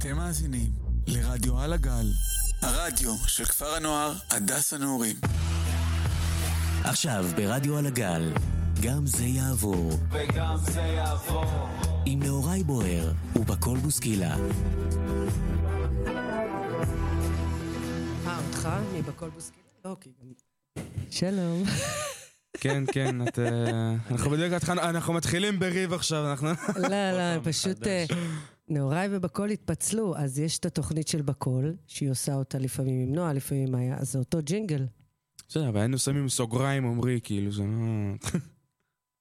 אתם מאזינים לרדיו על הגל, הרדיו של כפר הנוער הדס הנעורים. עכשיו ברדיו על הגל, גם זה יעבור. וגם זה יעבור. עם נהוראי בוער ובקול בוסקילה. אה, אותך? מי בקול בוסקילה? לא. שלום. כן, כן, את, אה, אנחנו בדיוק התחלנו, אנחנו מתחילים בריב עכשיו, אנחנו... לא, לא, פשוט נהוראי ובקול התפצלו, אז יש את התוכנית של בקול, שהיא עושה אותה לפעמים עם נועה, לפעמים עם מאיה, אז זה אותו ג'ינגל. בסדר, אבל היינו שמים סוגריים עמרי, כאילו, זה לא...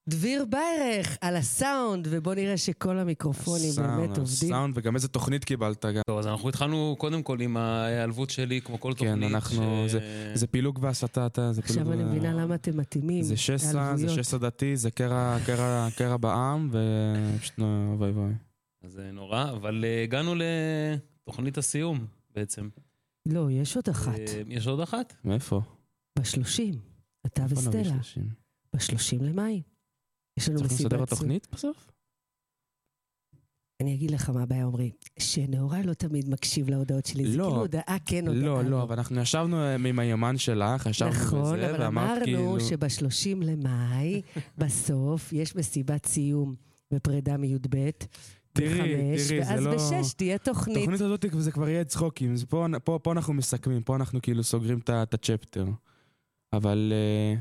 דביר ביירך על הסאונד, ובוא נראה שכל המיקרופונים באמת עובדים. סאונד, וגם איזה תוכנית קיבלת גם. טוב, אז אנחנו התחלנו קודם כל עם ההיעלבות שלי, כמו כל כן, תוכנית. אנחנו- זה פילוג והסתה, אתה, זה פילוג... עכשיו אני מבינה למה אתם מתאימים. זה שסע, זה. שסע דתי, זה קרע, קרע, קרע בעם, ופשוט אוי ואבוי. אז זה נורא, אבל אה, הגענו לתוכנית הסיום בעצם. לא, יש עוד אחת. אה, יש עוד אחת? מאיפה? בשלושים. אתה וסטלה. שלושים? בשלושים למאי. יש לנו צריך מסיבת לסדר סיום. התוכנית בסוף? אני אגיד לך מה הבעיה, עמרי. שנהוראי לא תמיד מקשיב להודעות שלי. זה לא. כאילו הודעה כן, הודעה לא, לא, אבל אנחנו ישבנו אה, עם היומן שלך, ישבנו בזה, נכון, אבל ואמרת אמרנו כאילו... שב-30 למאי, בסוף, יש מסיבת סיום ופרידה מי"ב. תראי, תראי, זה ואז לא... בשש תהיה תוכנית. התוכנית הזאת זה כבר יהיה צחוקים, זה פה, פה, פה אנחנו מסכמים, פה אנחנו כאילו סוגרים את הצ'פטר. אבל... אה,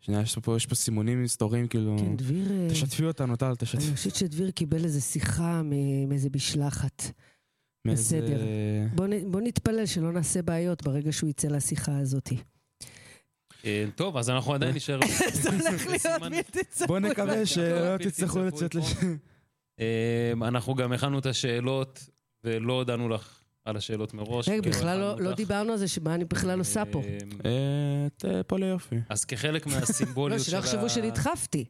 שנייה, יש פה, יש פה סימונים היסטוריים, כאילו... כן, דביר... אה, תשתפי אותנו, טל, אני תשתפי. חושבת שדביר קיבל איזו שיחה מאיזה משלחת. מאיזה- בסדר. בוא נ- בוא נתפלל שלא נעשה בעיות ברגע שהוא יצא לשיחה הזאת. אה, טוב, אז אנחנו עדיין נשאר... זה הולך להיות בלתי צפוי. בוא נקווה שלא תצטרכו לצאת פה. אה, אנחנו גם הכנו את השאלות, ולא הודענו לך על השאלות מראש. רגע, כי בכלל לא- לא. דיברנו על זה, שמה אני בכלל עושה פה. אה, אה, את, אה, פה ליופי. אז כחלק לא, מהסימבוליות של שלא ה... יחשבו שנדחפתי.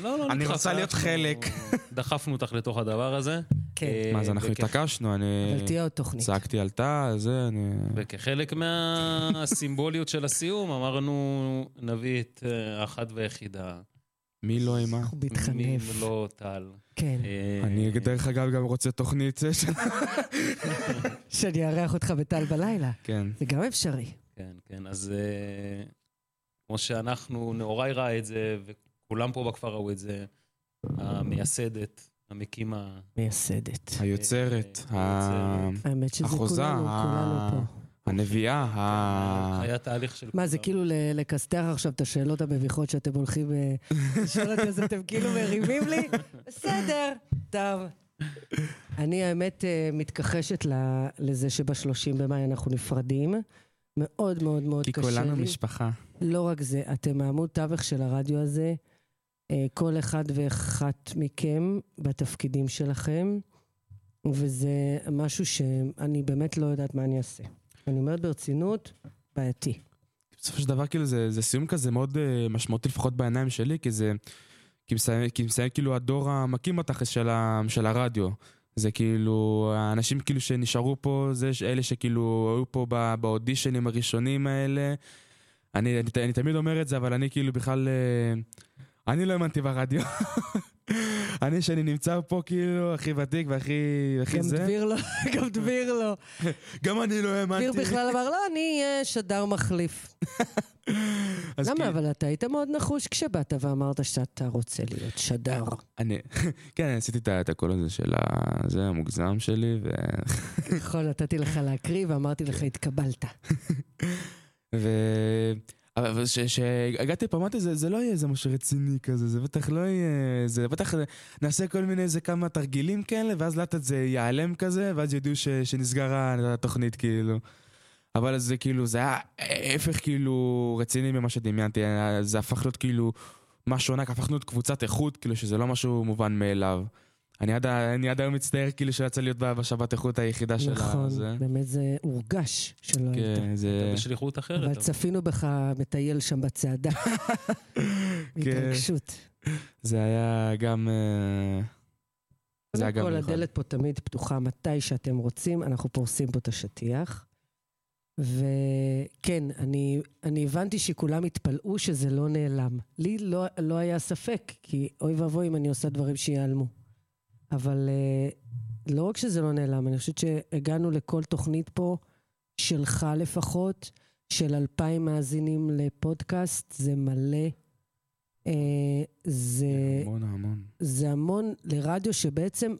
לא, לא, אני נדחף, רוצה להיות חלק. דחפנו אותך לתוך הדבר הזה. כן, אה, מה, אז אנחנו התעקשנו, אני... אבל תהיה עוד תוכנית. צעקתי על טל, זה, אני... וכחלק מהסימבוליות של הסיום, אמרנו, נביא את אה, האחת והיחידה. מי לא אימה? מי. לא טל. כן, אה, אני דרך אגב גם רוצה תוכנית של... שאני אארח אותך בטל בלילה. כן. זה גם אפשרי. כן, כן, אז אה, כמו שאנחנו, נאורי ראה את זה, וכולם פה בכפר ראו את זה, המייסדת, המקימה. מייסדת. היוצרת, אה, ה- היוצרת. האמת שזה החוזה, כולנו, כולנו פה. הנביאה, ה... היה תהליך של... מה, זה. כאילו ל- לכסתח עכשיו את השאלות המביכות שאתם הולכים אה, לשאול אותי, אז אתם כאילו מרימים לי? בסדר, טוב. אני האמת אה, מתכחשת לזה שב-30 במאי אנחנו נפרדים. מאוד מאוד מאוד כי קשה כולנו לי. משפחה. לא רק זה, אתם העמוד תווך של הרדיו הזה. אה, כל אחד ואחת מכם בתפקידים שלכם, וזה משהו שאני באמת לא יודעת מה אני אעשה. אני אומרת ברצינות, בעייתי. בסופו של דבר כאילו זה, זה סיום כזה מאוד uh, משמעותי לפחות בעיניים שלי, כי זה... כי מסיים, כי מסיים כאילו הדור המקים בתכלס של, ה, של הרדיו. זה כאילו, האנשים כאילו שנשארו פה, זה אלה שכאילו היו פה ב- באודישנים הראשונים האלה. אני, אני, אני תמיד אומר את זה, אבל אני כאילו בכלל... אה, אני לא האמנתי ברדיו. אני שאני נמצא פה כאילו הכי ותיק והכי הכי גם זה. דביר לא, גם דביר לא. גם אני לא האמנתי. דביר בכלל אמר, לא, אני אהיה שדר מחליף. למה? כאילו- אבל אתה היית מאוד נחוש כשבאת ואמרת שאתה רוצה להיות שדר. אני, כן, אני עשיתי את הקול הזה של ה... זה המוגזם שלי, ו... נכון, נתתי לך להקריא ואמרתי לך, התקבלת. אבל כשהגעתי פה אמרתי, זה, לא יהיה איזה משהו רציני כזה, זה בטח לא יהיה... זה בטח נעשה כל מיני איזה כמה תרגילים כאלה, ואז לאט לאט זה ייעלם כזה, ואז ידעו ש, שנסגר התוכנית כאילו. אבל זה כאילו, זה היה ההפך כאילו רציני ממה שדמיינתי, זה הפך להיות כאילו משהו ענק, הפכנו להיות קבוצת איכות, כאילו שזה לא משהו מובן מאליו. אני עד, אני עד היום מצטער כאילו שיצא להיות ב- בשבת איכות היחידה של נכון, הזה. באמת זה הורגש שלא היית. כן, זה... בשליחות אחרת. אבל אבל- צפינו בך מטייל שם בצעדה. בהתרגשות. זה היה גם... אה, זה היה קודם גם כל, מיוחד. הדלת פה תמיד פתוחה מתי שאתם רוצים, אנחנו פורסים פה את השטיח. וכן, אני, אני הבנתי שכולם התפלאו שזה לא נעלם. לי לא, לא היה ספק, כי אוי ואבוי אם אני עושה דברים שייעלמו. אבל uh, לא רק שזה לא נעלם, אני חושבת שהגענו לכל תוכנית פה, שלך לפחות, של אלפיים מאזינים לפודקאסט, זה מלא. אה, זה, המון המון. זה המון לרדיו שבעצם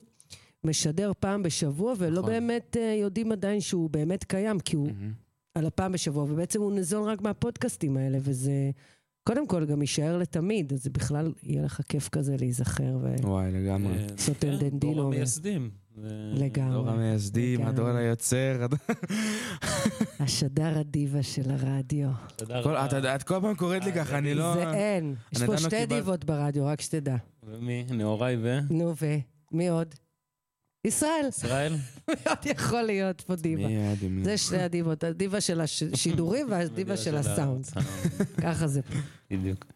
משדר פעם בשבוע, ולא נכון. באמת אה, יודעים עדיין שהוא באמת קיים, כי הוא מהמם. על הפעם בשבוע, ובעצם הוא ניזון רק מהפודקאסטים האלה, וזה קודם כל גם יישאר לתמיד, אז בכלל יהיה לך כיף כזה להיזכר ו... וואי, לגמרי. אה, סוטן כן, דנדינו דור ו- המייסדים. ו- לגמרי. דור המייסדים. הדור היוצר. השדר הדיבה של הרדיו. את כל פעם קוראת לי ככה, אני לא... זה אין. יש פה לא שתי. דיבות ברדיו, רק שתדע. ומי? נאוריי ו... נו, ומי עוד? ישראל. ישראל? מי עוד יכול להיות פה דיבה? זה שתי הדיבות, הדיבה של השידורים והדיבה של הסאונד. ככה זה פה. בדיוק.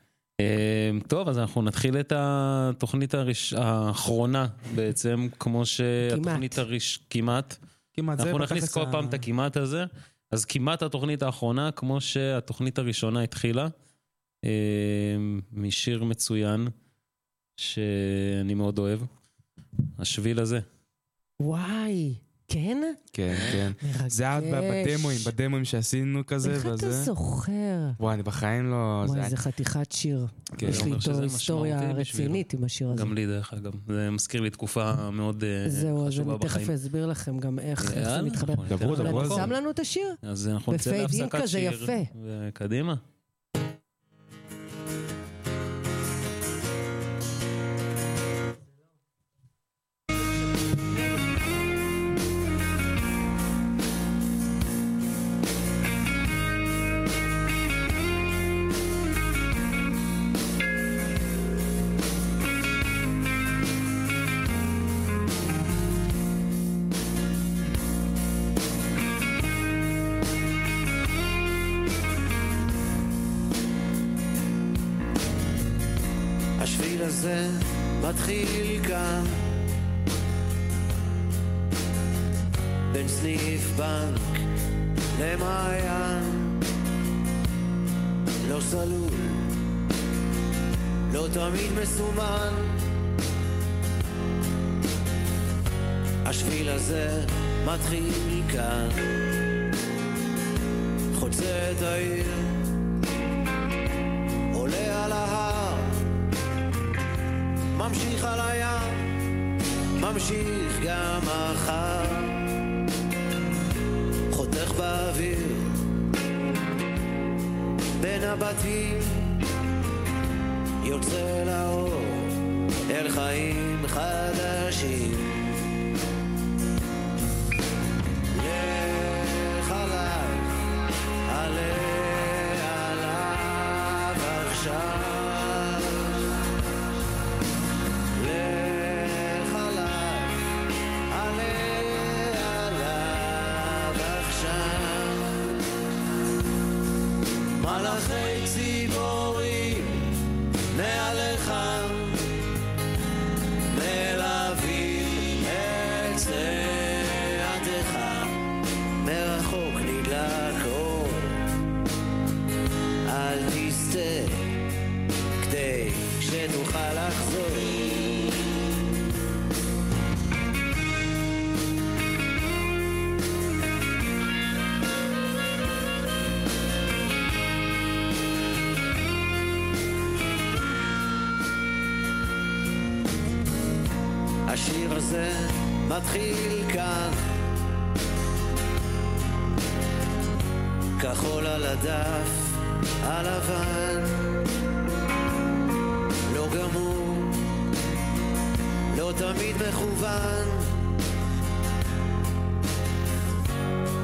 אה, טוב, אז אנחנו נתחיל את התוכנית. האחרונה בעצם, כמו שהתוכנית הראש... כמעט. כמעט, אנחנו נכניס כל פעם את הכמעט הזה. אז כמעט התוכנית האחרונה, כמו שהתוכנית הראשונה התחילה, אה, משיר מצוין, שאני מאוד אוהב. השביל הזה. וואי, כן? כן, כן. מרגש. זה היה בדמוים, בדמוים שעשינו כזה, איך אתה וזה. זוכר? וואי, אני בחיים לא... וואי, זה חתיכת שיר. כן, יש לי איתו היסטוריה. רצינית עם השיר הזה. גם לי דרך אגב. זה מזכיר לי תקופה מאוד אה, זהו, אז חשובה אני תכף בחיים. אסביר לכם גם איך איך זה מתחבר. דברו, דברו על אתה זה. שם לנו את השיר? אז אנחנו נצא בפייד אין להפסקת כזה שיר. יפה. וקדימה. לא סלול לא תמיד מסומן. השביל הזה מתחיל כאן חוצה את העיר עולה על ההר ממשיך על הים, ממשיך גם מחר, בין הבתים, יוצא לאור, אל חיים חדשים. לא תמיד מכוון.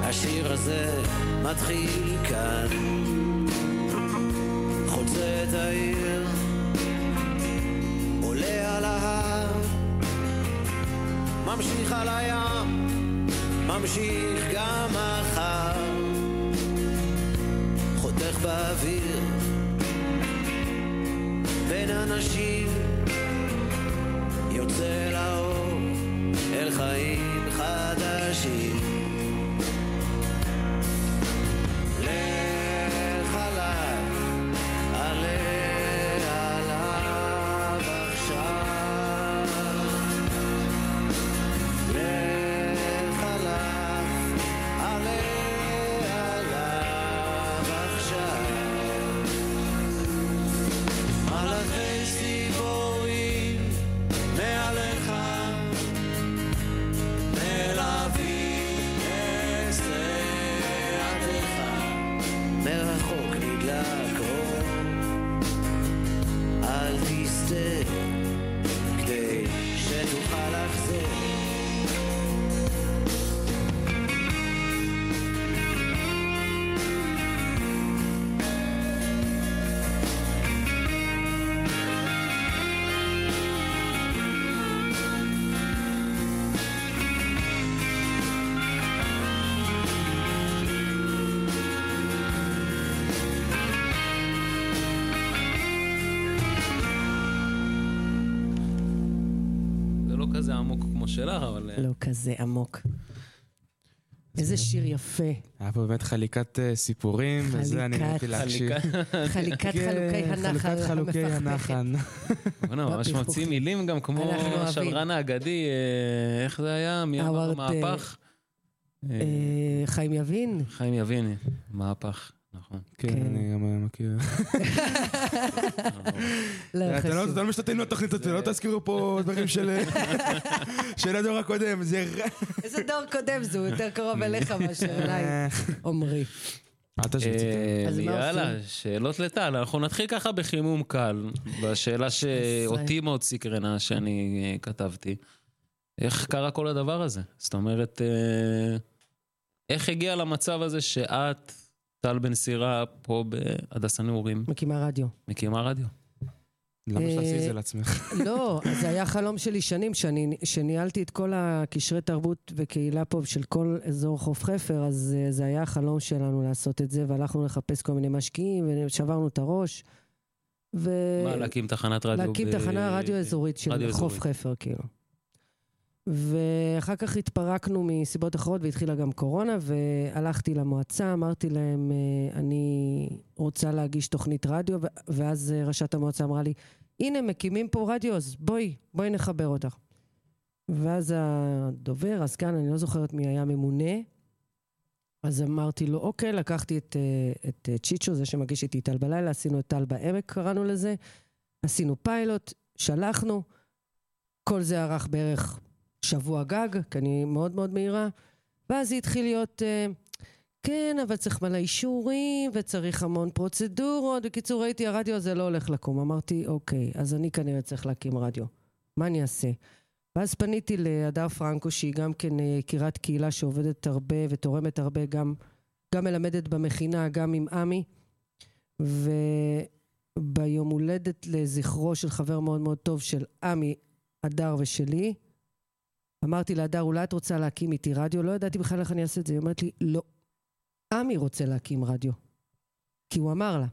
השיר הזה מתחיל כאן. חוצה את העיר עולה על ההר ממשיך על הים, ממשיך גם מחר, חותך באוויר, בין אנשים, יוצא לאור, אל חיים חדשים. שלך, אבל... אה, לא כזה עמוק. איזה שיר יפה. היה פה באמת חליקת אה, סיפורים, וזה אני חליקת- נהניתי להקשיב. חליקת כן, חלוקי הנחל חלוקת חלוקי. הנחל. בוא'נה, ממש. מוציא מילים גם כמו. השדרן האגדי, אה, איך זה היה? מי אמר מהפך? חיים יבין? חיים יבין, מהפך, נכון. כן, כן. אני גם אה, מכיר. לא אתם לא- חשוב. אתם לא משתתפים בתוכנית הזאת, לא תזכירו פה דברים של של הדור הקודם, זה. איזה דור קודם זה, הוא יותר קרוב אליך מאשר אליי, עמרי. אה, יאללה? שאלות לטל. אנחנו נתחיל ככה בחימום קל, בשאלה שאותי מאוד סקרנה שאני אה, כתבתי. איך קרה כל הדבר הזה? זאת אומרת, אה, איך הגיע למצב הזה שאת, טל בן סירה, פה בהדסה נעורים, מקימה רדיו. מקימה רדיו? למה שתעשי את אה, זה לעצמך? לא, אז זה היה חלום שלי שנים, שאני, שניהלתי את כל הקשרי תרבות וקהילה פה של כל אזור חוף חפר, אז אה, זה היה החלום שלנו לעשות את זה, והלכנו לחפש כל מיני משקיעים, ושברנו את הראש. ו... מה, להקים תחנת רדיו? להקים ב- תחנה רדיו אזורית של רדיו חוף אזורית. חפר, כאילו. ואחר כך התפרקנו מסיבות אחרות והתחילה גם קורונה, והלכתי למועצה, אמרתי להם, אה, אני רוצה להגיש תוכנית רדיו, ואז אה, ראשת המועצה אמרה לי, הנה, מקימים פה רדיו, אז בואי, בואי נחבר אותך. ואז הדובר, הסגן, אני לא זוכרת מי היה ממונה, אז אמרתי לו, אוקיי, לקחתי את, אה, את צ'יצ'ו, זה שמגיש איתי טל בלילה, עשינו את טל בעמק, קראנו לזה, עשינו פיילוט, שלחנו, כל זה ארך בערך שבוע גג, כי אני מאוד מאוד מהירה, ואז זה התחיל להיות, אה, כן, אבל צריך מלא אישורים, וצריך המון פרוצדורות. בקיצור, ראיתי, הרדיו הזה לא הולך לקום. אמרתי, אוקיי, אז אני כנראה צריך להקים רדיו. מה אני אעשה? ואז פניתי להדר פרנקו, שהיא גם כן אה, יקירת קהילה שעובדת הרבה ותורמת הרבה, גם, גם מלמדת במכינה, גם עם עמי. וביום הולדת לזכרו של חבר מאוד מאוד טוב של עמי, הדר ושלי, אמרתי להדר, אולי את רוצה להקים איתי רדיו? לא ידעתי בכלל איך אני אעשה את זה. היא אומרת לי, לא. עמי רוצה להקים רדיו. כי הוא אמר לה.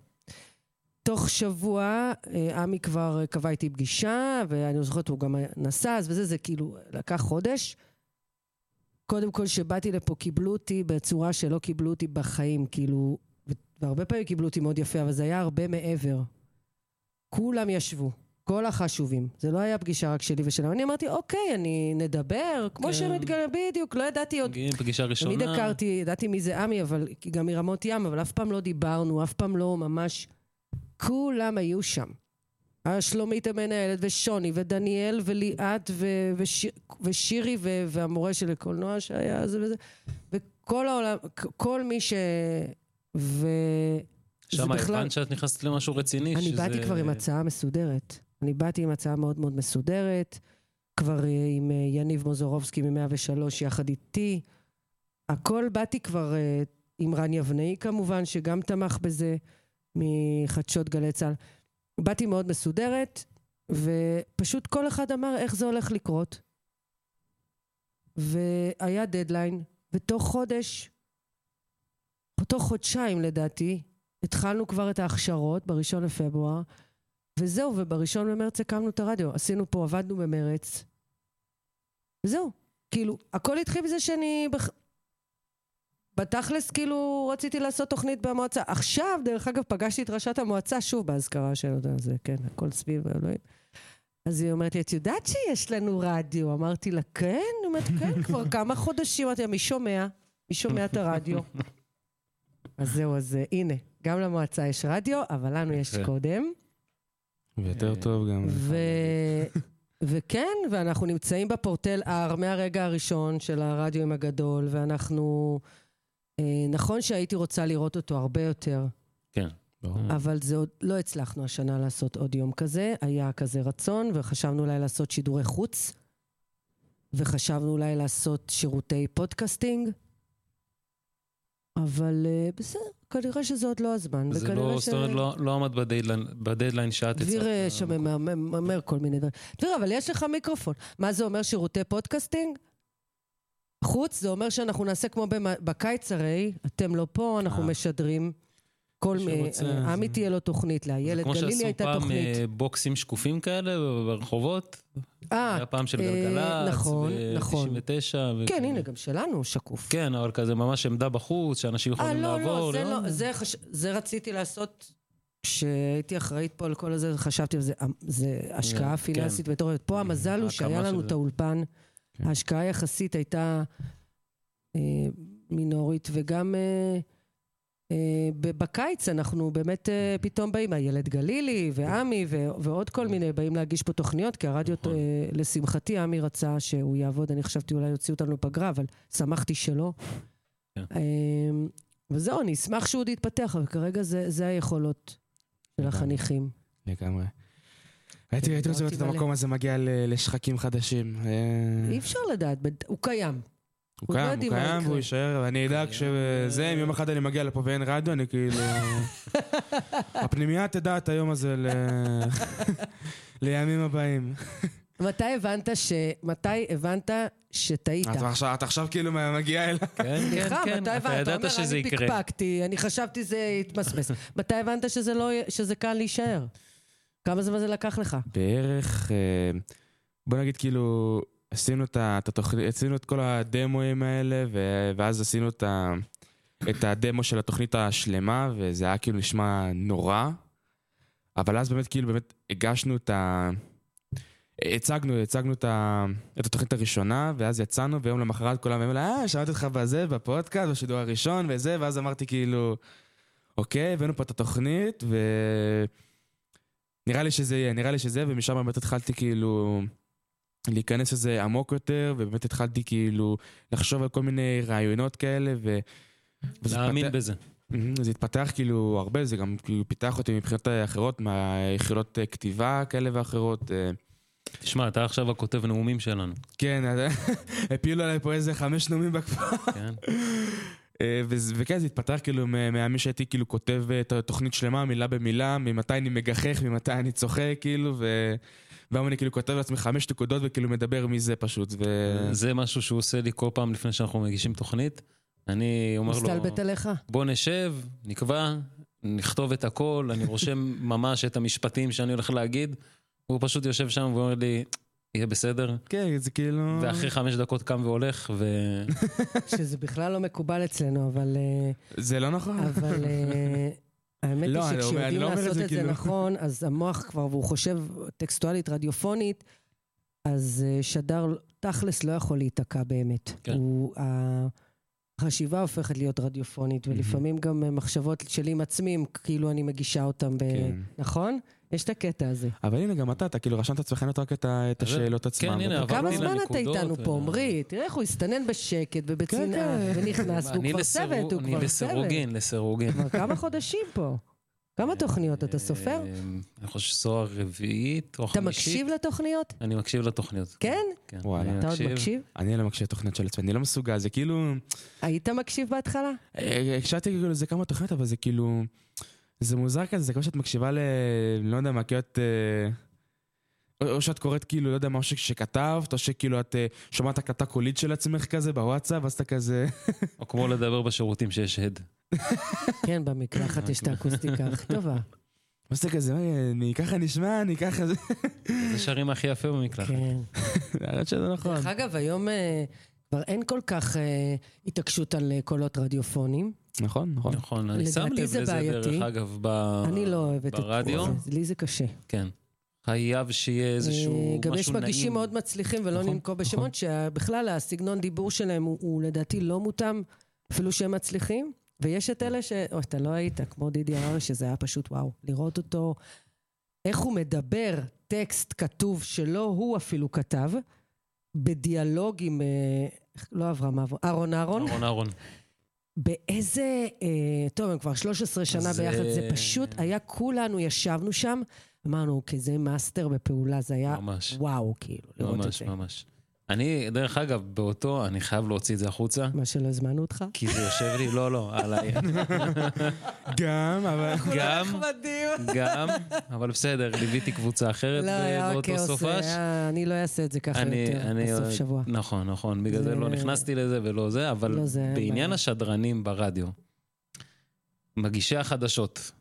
תוך שבוע, אה, עמי כבר אה, קבע איתי פגישה, ואני זוכרת, הוא גם נסע, אז וזה, זה כאילו לקח חודש. קודם כל, כשבאתי לפה, קיבלו אותי בצורה שלא קיבלו אותי בחיים, כאילו, והרבה פעמים קיבלו אותי מאוד יפה, אבל זה היה הרבה מעבר. כולם ישבו, כל החשובים. זה לא היה פגישה רק שלי ושלהם. אני אמרתי, אוקיי, אני נדבר, כמו כן. שמתגלה, בדיוק, לא ידעתי עוד פגישה ראשונה. תמיד הכרתי, ידעתי מי זה עמי, אבל גם מרמות ים, אבל אף פעם לא דיברנו, אף פעם לא ממש... כולם היו שם. היה שלומית המנהלת, ושוני, ודניאל, וליאת, ו- ושיר, ושירי, ו- והמורה של הקולנוע שהיה זה וזה, וכל העולם, כל מי ש... ו... שם זה בכלל- הבנת שאת נכנסת למשהו רציני. אני שזה- באתי כבר עם הצעה מסודרת. אני באתי עם הצעה מאוד מאוד מסודרת, כבר עם אה, יניב מוזורובסקי מ-103 יחד איתי. הכל באתי כבר אה, עם רן יבנאי כמובן, שגם תמך בזה, מחדשות גלי צה"ל. באתי מאוד מסודרת, ופשוט כל אחד אמר איך זה הולך לקרות. והיה דדליין, ותוך חודש, או תוך חודשיים לדעתי, התחלנו כבר את ההכשרות בראשון לפברואר, וזהו, ובראשון במרץ הקמנו את הרדיו. עשינו פה, עבדנו במרץ. וזהו. כאילו, הכל התחיל בזה שאני... בח... בתכלס, כאילו, רציתי לעשות תוכנית במועצה. עכשיו, דרך אגב, פגשתי את ראשת המועצה שוב באזכרה של זה, כן, הכל סביב אלוהים. אז היא אומרת לי, את יודעת שיש לנו רדיו? אמרתי לה, כן? היא אומרת, כן, כבר כמה חודשים. אמרתי לה, מי שומע? מי שומע את הרדיו? אז זהו, אז אה, הנה, גם למועצה יש רדיו, אבל לנו יש. קודם. ויותר טוב גם. ו... וכן, ואנחנו נמצאים בפורטל R מהרגע הראשון של הרדיו הגדול, ואנחנו... אה, נכון שהייתי רוצה לראות אותו הרבה יותר, כן. ברור. אבל זה עוד לא הצלחנו השנה לעשות עוד יום כזה. היה כזה רצון, וחשבנו אולי לעשות שידורי חוץ, וחשבנו אולי לעשות שירותי podcasting, אבל אה, בסדר, כנראה שזה עוד לא הזמן. זה לא, ש- זאת אומרת, לא- לא עמד ב deadline- ב deadline שאת הצעת. דביר אה, שם אומר כל מיני דברים. דביר, אבל יש לך מיקרופון. מה זה אומר שירותי podcasting? חוץ, זה אומר שאנחנו נעשה כמו במ- בקיץ הרי, אתם לא פה, אנחנו אה. משדרים. כל... אה, עמי תהיה לו תוכנית, לאיילת כמו גלילי שעשו הייתה פעם תוכנית. אה, בוקסים שקופים כאלה ברחובות. אה, היה פעם של אה, גלגלצ, נכון, נכון. ב-99. כן, הנה, גם שלנו שקוף. כן, אבל כזה ממש עמדה בחוץ, שאנשים אה, יכולים לא, לעבור. לא, זה לא, זה חש- זה רציתי לעשות כשהייתי אחראית פה על כל הזה, חשבתי על זה, אמ, זה השקעה כן. פיננסית מטורפת. פה המזל הוא שהיה לנו את. האולפן, כן. ההשקעה יחסית הייתה אה, מינורית, וגם אה, אה, בקיץ אנחנו באמת אה, פתאום באים, הילד גלילי ועמי ו- ועוד כל מיני באים להגיש פה תוכניות, כי הרדיו, נכון. אה, לשמחתי, עמי רצה שהוא יעבוד, אני חשבתי אולי יוציאו אותנו לפגרה, אבל שמחתי שלא. כן. אה, וזהו, אני אשמח שהוא עוד יתפתח, אבל כרגע זה, היכולות של. החניכים. לגמרי. הייתי רוצה לראות את. המקום הזה מגיע לשחקים חדשים. אה, אי אפשר לדעת, הוא קיים. הוא לא קיים, הוא קיים. והוא יישאר, ואני אדאג. שזה, אם יום אחד אני מגיע לפה ואין רדיו, אני כאילו... הפנימייה תדע את היום הזה ל- לימים הבאים. מתי הבנת ש... מתי הבנת שטעית? את עכשיו- את עכשיו כאילו מגיעה אליי. כן, כן, סליחה, כן. מתי אתה הבנת? אתה ידעת שזה אני יקרה. פקפקתי, אני חשבתי זה יתמסמס. מתי הבנת שזה לא... שזה קל להישאר? כמה זמן זה לקח לך? בערך, אה, בוא נגיד כאילו, עשינו את התוכנית, עשינו את כל הדמואים האלה, ו- ואז עשינו את ה- את הדמו של התוכנית השלמה, וזה היה כאילו נשמע נורא. אבל אז באמת כאילו באמת הגשנו את ה... הצגנו, הצגנו את, ה... את התוכנית הראשונה, ואז יצאנו, ויום למחרת כולם אמרו לה, אה, שמעתי אותך בזה, בפודקאסט, בשידור הראשון, וזה, ואז אמרתי כאילו, אוקיי, הבאנו פה את התוכנית, ו... נראה לי שזה יהיה, נראה לי שזה, ומשם באמת התחלתי כאילו להיכנס לזה עמוק יותר, ובאמת התחלתי כאילו לחשוב על כל מיני רעיונות כאלה, ו... להאמין התפתח- בזה. זה התפתח כאילו הרבה, זה גם כאילו פיתח אותי מבחינות אחרות, מהיחידות אה, כתיבה כאלה ואחרות. אה, תשמע, אתה עכשיו הכותב נאומים שלנו. כן, הפילו עליי פה איזה חמש נאומים בכפר. כן? אה, וכן, זה התפתח כאילו מה- מהמי שהייתי כאילו כותב את התוכנית שלמה, מילה במילה, ממתי אני מגחך, ממתי אני צוחק, כאילו, ו... והיום אני כאילו כותב לעצמי חמש נקודות וכאילו מדבר מזה פשוט, ו... זה משהו שהוא עושה לי כל פעם לפני שאנחנו מגישים תוכנית. אני אומר לו, מסתלבט עליך? בוא נשב, נקבע, נכתוב את הכל, אני רושם ממש את המשפטים שאני הולך להגיד. הוא פשוט יושב שם ואומר לי, יהיה בסדר. כן, זה כאילו... ואחרי חמש דקות קם והולך, ו... שזה בכלל לא מקובל אצלנו, אבל... אה, זה לא נכון. אבל אה, האמת לא, היא שכשיודעים לא לעשות זה את זה כאילו- נכון, אז המוח כבר, והוא חושב טקסטואלית, רדיופונית, אז אה, שדר תכלס לא יכול להיתקע באמת. כן. הוא- החשיבה הופכת להיות רדיופונית, ולפעמים גם מחשבות שלי עם עצמי, כאילו אני מגישה אותם ב... כן. נכון? יש את הקטע הזה. אבל הנה, גם אתה, אתה כאילו רשמת לעצמך רק את ה- את אז- השאלות עצמן. כן, עברתי כמה זמן אתה איתנו פה, עמרי? תראה איך הוא הסתנן בשקט ובצנעה, כן. ונכנס, והוא אני כבר צוות, הוא אני כבר צוות. לסירוגין, לסירוגין. כבר כמה חודשים פה. כמה תוכניות אתה סופר? אה, אני חושב שזו הרביעית או אתה החמישית. מקשיב לתוכניות? אני מקשיב לתוכניות. כן? כן. וואלה. אני אתה עוד מקשיב? אני לא מקשיב לתוכניות של עצמי, אני לא מסוגל, זה כאילו... היית מקשיב בהתחלה? אה, הקשבתי כאילו לזה כמה תוכניות, אבל זה כאילו... זה מוזר כזה, זה כמו שאת מקשיבה ל... לא יודע מה, כאילו את... אה, או או שאת קוראת כאילו, לא יודע, משהו שכתבת, או שכאילו את אה, שומעת הקלטה קולית של עצמך כזה בוואטסאפ, אז אתה כזה... או כמו לדבר בשירותים שיש הד. כן, במקלחת יש את האקוסטיקה הכי טובה. אז אתה כזה, "אוי, אני ככה נשמע, אני ככה... זה שרים הכי יפה במקלחת. כן. האמת שזה נכון. דרך אגב, היום אה, כבר אין כל כך אה, התעקשות על אה, קולות רדיופונים. נכון, נכון. נכון, אני שם לב זה לזה בעייתי. דרך אגב ב... אני לא אוהבת את ברדיו? זה. לי זה קשה. כן. חייב שיהיה איזשהו אה, משהו נעים. גם יש מגישים מאוד מצליחים, ולא נכון, ננקוב נכון. בשמות, שבכלל הסגנון דיבור שלהם הוא- הוא לדעתי לא מותאם, אפילו שהם מצליחים. ויש את אלה ש... או, אתה לא היית, כמו דידי הררי, שזה היה פשוט וואו. לראות אותו, איך הוא מדבר טקסט כתוב שלא הוא אפילו כתב, בדיאלוג עם... אה, לא אברהם אברהם, אהרון אהרון. אהרון אהרון. באיזה... אה, טוב, הם כבר 13 שנה זה- ביחד, זה פשוט היה, כולנו ישבנו שם, אמרנו, אוקיי, זה master בפעולה, זה היה ממש. וואו, כאילו, לראות את ממש, זה. ממש. אני, דרך אגב, באותו, אני חייב להוציא את זה החוצה, מה שלא הזמנו אותך? כי זה יושב לי, לא, לא, עליי. גם, אבל... גם. גם, אבל בסדר, ליוויתי קבוצה אחרת לא, היה באותו כאוס, סופש. היה- אני לא אעשה את זה ככה אני, יותר, אני, בסוף שבוע. נכון, נכון, בגלל זה לא נכנסתי לזה ולא זה, אבל לא בעניין. השדרנים ברדיו, מגישי החדשות,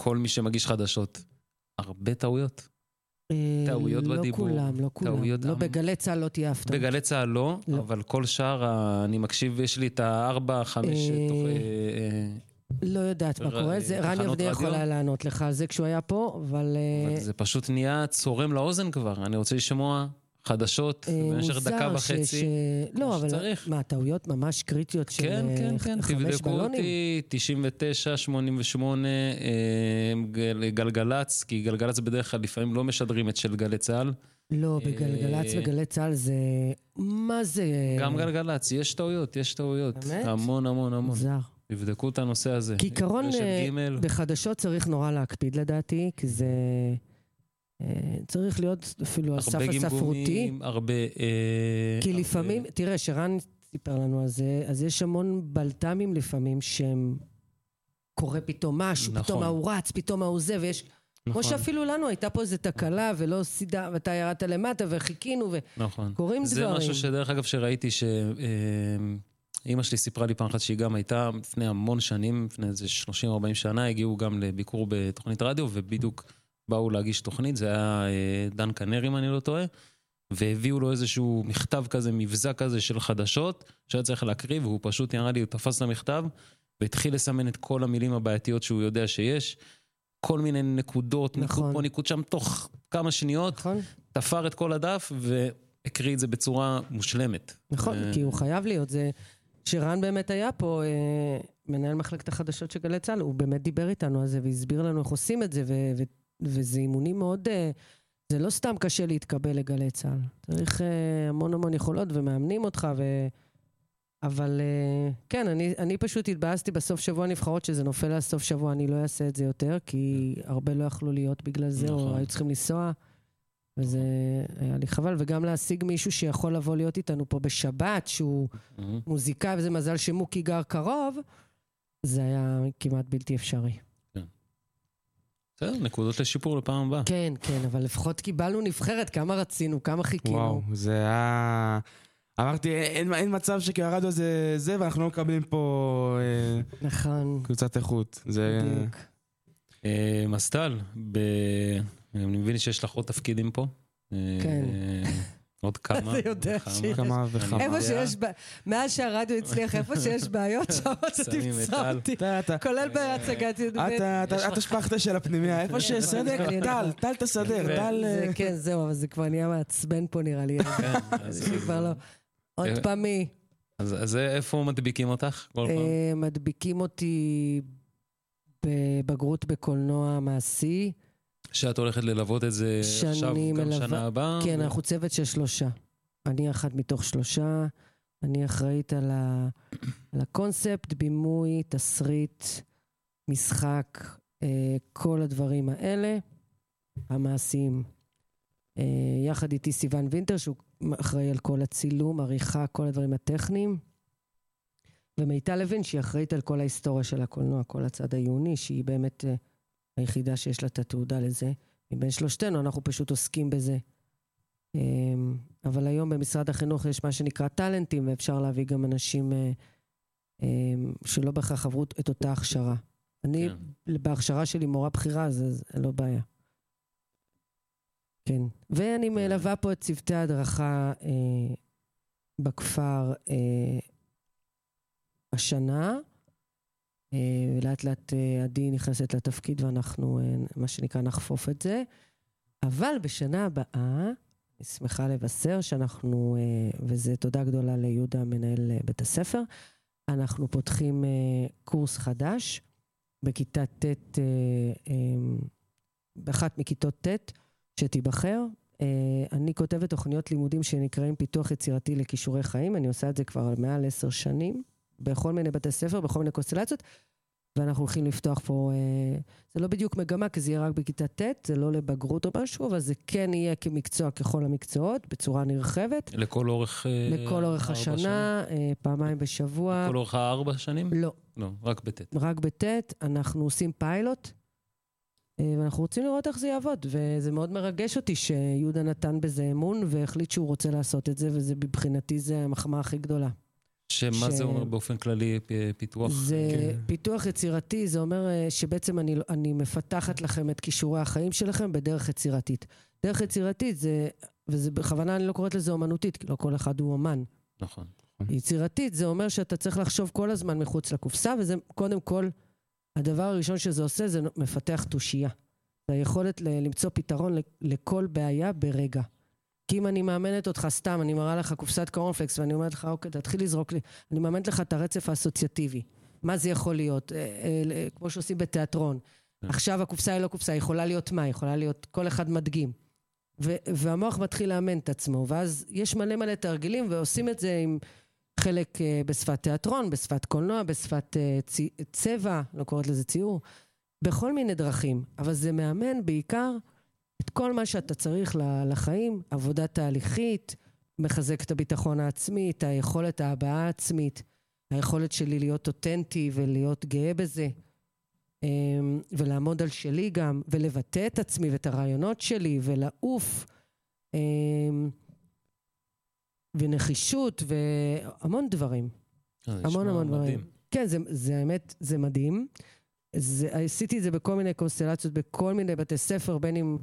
וכל מי שמגיש חדשות, הרבה טעויות. אה, טעויות לא בדיבור, כולם, לא כולם. טעויות לא בגלי צה"ל לא תהיה הפתעה. בגלי צה"ל לא, לא. אבל כל שאר, אני מקשיב, יש לי את הארבע, חמש אה. אה, לא יודעת מה קורה. זה- רן? יכול היה לענות לך על זה כשהוא היה פה, אבל... אבל זה פשוט נהיה צורם לאוזן כבר. אני רוצה לשמוע חדשות אה, במשך דקה וחצי. ש- לא, אבל שצריך. מה, טעויות ממש קריטיות של כן, אה, כן, כן, תבדקו? אותי, 99, 88, אה, גל- גלגלצ, כי גלגלצ בדרך כלל לפעמים לא משדרים את של גלי צה"ל. לא, בגלגלצ וגלי צה"ל זה... מה זה... גם גלגלצ, יש טעויות, יש טעויות. באמת? המון המון המון. מוזר. תבדקו את הנושא הזה. כעיקרון, בחדשות צריך נורא להקפיד לדעתי, כי זה... אה, צריך להיות אפילו על סף הספרותי. גמגומים, הרבה... אה, כי לפעמים, תראה, שרן סיפר לנו על זה, אז יש המון בלת"מים לפעמים שהם... קורה פתאום משהו, נכון. פתאום ההוא רץ, פתאום ההוא זה, ויש... כמו נכון, שאפילו לנו הייתה פה איזו תקלה, ולא סידה, ואתה ירדת למטה, וחיכינו, נכון. וקורים זה דברים. משהו שדרך אגב שראיתי ש... אה, אימא שלי סיפרה לי פעם אחת שהיא גם הייתה לפני המון שנים, לפני איזה 30-40 שנה, הגיעו גם לביקור בתוכנית רדיו, ובדיוק באו להגיש תוכנית, זה היה אה, דן כנר אם אני לא טועה, והביאו לו איזשהו מכתב כזה, מבזק כזה של חדשות, שהיה צריך להקריא, והוא פשוט נראה לי, הוא תפס את המכתב, והתחיל לסמן את כל המילים הבעייתיות שהוא יודע שיש. כל מיני נקודות, ניקוד נכון. פה, ניקוד שם, תוך כמה שניות, נכון? תפר את כל הדף והקריא את זה בצורה מושלמת. נכון, אה, כי הוא חייב להיות. זה... שרן באמת היה פה, אה, מנהל מחלקת החדשות של גלי צה"ל, הוא באמת דיבר איתנו על זה והסביר לנו איך עושים את זה, ו- ו- וזה אימונים מאוד... אה, זה לא סתם קשה להתקבל לגלי צה"ל. צריך אה, המון המון יכולות ומאמנים אותך, ו... אבל אה, כן, אני, אני פשוט התבאסתי בסוף שבוע נבחרות שזה נופל על סוף שבוע, אני לא אעשה את זה יותר, כי הרבה לא יכלו להיות בגלל זה, או נכון. היו צריכים לנסוע, וזה היה לי חבל. וגם להשיג מישהו שיכול לבוא להיות איתנו פה בשבת, שהוא מהמם. מוזיקאי, וזה מזל שמוקי גר קרוב, זה היה כמעט בלתי אפשרי. בסדר, נקודות לשיפור לפעם הבאה. כן, כן, אבל לפחות קיבלנו נבחרת, כמה רצינו, כמה חיכינו. וואו, זה היה... אמרתי, אין, אין מצב שכאילו הרדיו זה זה, ואנחנו לא מקבלים פה אה, נכון, קבוצת איכות. זה... בדיוק. אה, מסטל, ב... אני מבין שיש לך עוד תפקידים פה. אה, כן. עוד כמה. אתה יודע. שיש. כמה וכמה. איפה. שיש, מאז שהרדיו הצליח, איפה שיש בעיות, שם אתה את תמצא. אותי. אתה, אתה, כולל בהצגת י"ב. אתה, אתה, אתה שפכת של הפנימיה, איפה שיש סדק. טל, טל תסדר, טל... אה, כן, זהו, אבל זה כבר נהיה מעצבן פה נראה לי. כן, אז- זה כבר לא. עוד אה, פעם מי? אז אז איפה מדביקים אותך כל פעם? אה, מדביקים אותי בבגרות בקולנוע מעשי. שאת הולכת ללוות את זה עכשיו, גם מלווה- שנה הבאה? כן, ו- אנחנו צוות של שלושה. אני אחת מתוך שלושה, אני אחראית על, ה... על הקונספט, בימוי, תסריט, משחק, אה, כל הדברים האלה, המעשיים. אה, יחד איתי סיון וינטר, שהוא אחראי על כל הצילום, עריכה, כל הדברים הטכניים. ומיטל לוין, שהיא אחראית על כל ההיסטוריה של הקולנוע, כל הצד העיוני, שהיא באמת אה, היחידה שיש לה את התעודה לזה. מבין שלושתנו, אנחנו פשוט עוסקים בזה. אמ, אבל היום במשרד החינוך יש מה שנקרא טאלנטים, ואפשר להביא גם אנשים אה, אמ, שלא בהכרח עברו את אותה הכשרה. אני, כן. בהכשרה שלי מורה בכירה, אז אז לא בעיה. כן. ואני מלווה פה את צוותי ההדרכה אה, בכפר אה, השנה. אה, ולאט לאט אה, עדי נכנסת לתפקיד ואנחנו, אה, מה שנקרא, נחפוף את זה. אבל בשנה הבאה, אני שמחה לבשר שאנחנו, וזו תודה גדולה ליהודה, מנהל בית הספר, אנחנו פותחים קורס חדש בכיתה ט', אה, באחת מכיתות ט', שתיבחר. אני כותבת תוכניות לימודים שנקראים פיתוח יצירתי לכישורי חיים, אני עושה את זה כבר מעל עשר שנים, בכל מיני בתי ספר, בכל מיני קונסטלציות, ואנחנו הולכים לפתוח פה, אה, זה לא בדיוק מגמה, כי זה יהיה רק בכיתה ט', זה לא לבגרות או משהו, אבל זה כן יהיה כמקצוע ככל המקצועות, בצורה נרחבת, לכל אורך... אה, לכל אורך השנה, אה, פעמיים בשבוע. לכל אורך הארבע שנים? לא, לא, רק בט'. רק בט', אנחנו עושים פיילוט, אה, ואנחנו רוצים לראות איך זה יעבוד, וזה מאוד מרגש אותי שיהודה נתן בזה אמון והחליט שהוא רוצה לעשות את זה, וזה מבחינתי זה המחמאה הכי גדולה. שמה ש- זה אומר באופן כללי, פיתוח? זה כן. פיתוח יצירתי, זה אומר אה, שבעצם אני, אני מפתחת לכם את כישורי החיים שלכם בדרך יצירתית. דרך יצירתית זה, וזה בכוונה אני לא קוראת לזה אומנותית, כי לא כל אחד הוא אומן. נכון. יצירתית זה אומר שאתה צריך לחשוב כל הזמן מחוץ לקופסה, וזה קודם כל, הדבר הראשון שזה עושה זה מפתח תושייה. זה היכולת למצוא פתרון לכל בעיה ברגע. כי אם אני מאמנת אותך סתם, אני מראה לך קופסת קורנפלקס ואני אומרת לך, אוקיי, תתחיל לזרוק לי, אני מאמנת לך את הרצף האסוציאטיבי. מה זה יכול להיות? אה, אה, אה, כמו שעושים בתיאטרון. עכשיו הקופסה היא לא קופסה, היא יכולה להיות מה? יכולה להיות, כל אחד מדגים. ו- והמוח מתחיל לאמן את עצמו, ואז יש מלא מלא תרגילים, ועושים את זה עם חלק אה, בשפת תיאטרון, בשפת קולנוע, בשפת אה, צי- צבע, לא קוראת לזה ציור, בכל מיני דרכים. אבל זה מאמן בעיקר את כל מה שאתה צריך לחיים, עבודה תהליכית, מחזק את הביטחון העצמי, את היכולת ההבעה העצמית, היכולת שלי להיות אותנטי ולהיות גאה בזה. אמ, ולעמוד על שלי גם, ולבטא את עצמי ואת הרעיונות שלי, ולעוף, אמ, ונחישות, והמון דברים. אה, המון המון מדהים. דברים. כן, זה, זה האמת, זה מדהים. זה, עשיתי את זה בכל מיני קונסטלציות, בכל מיני בתי ספר, בין אם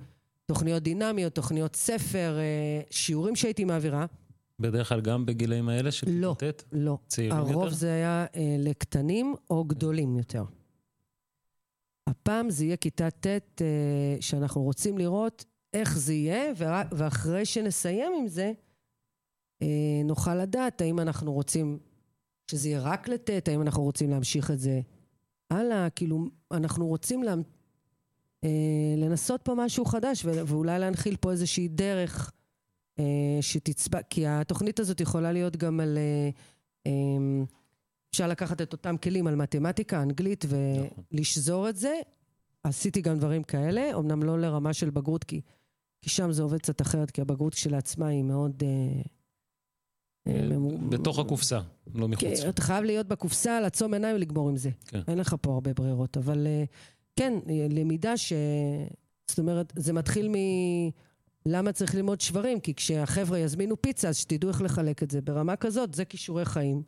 תוכניות דינמיות, תוכניות ספר, אה, שיעורים שהייתי מעבירה. בדרך כלל גם בגילאים האלה של לא. כיתה ט'? לא. צעירים הרוב יותר? זה היה אה, לקטנים או גדולים יותר. הפעם זה יהיה כיתה ט' אה, שאנחנו רוצים לראות איך זה יהיה, ואחרי שנסיים עם זה, אה, נוכל לדעת האם אנחנו רוצים שזה יהיה רק לט', האם אנחנו רוצים להמשיך את זה הלאה, כאילו, אנחנו רוצים לה, אה, לנסות פה משהו חדש, ואולי להנחיל פה איזושהי דרך אה, שתצבע, כי התוכנית הזאת יכולה להיות גם על... אה, אה, אפשר לקחת את אותם כלים על מתמטיקה, אנגלית. ולשזור את זה. עשיתי גם דברים כאלה, אמנם לא לרמה של בגרות, כי, כי שם זה עובד קצת אחרת, כי הבגרות כשלעצמה היא מאוד... אה, אה, ממו- בתוך הקופסה, לא מחוץ. כן, אתה חייב להיות בקופסה, לעצום עיניים ולגמור עם זה. כן. אין לך פה הרבה ברירות, אבל אה, כן, למידה ש... זאת אומרת, זה מתחיל מ... למה צריך ללמוד שברים? כי כשהחבר'ה יזמינו פיצה, אז שתדעו איך לחלק את זה. ברמה כזאת, זה כישורי חיים.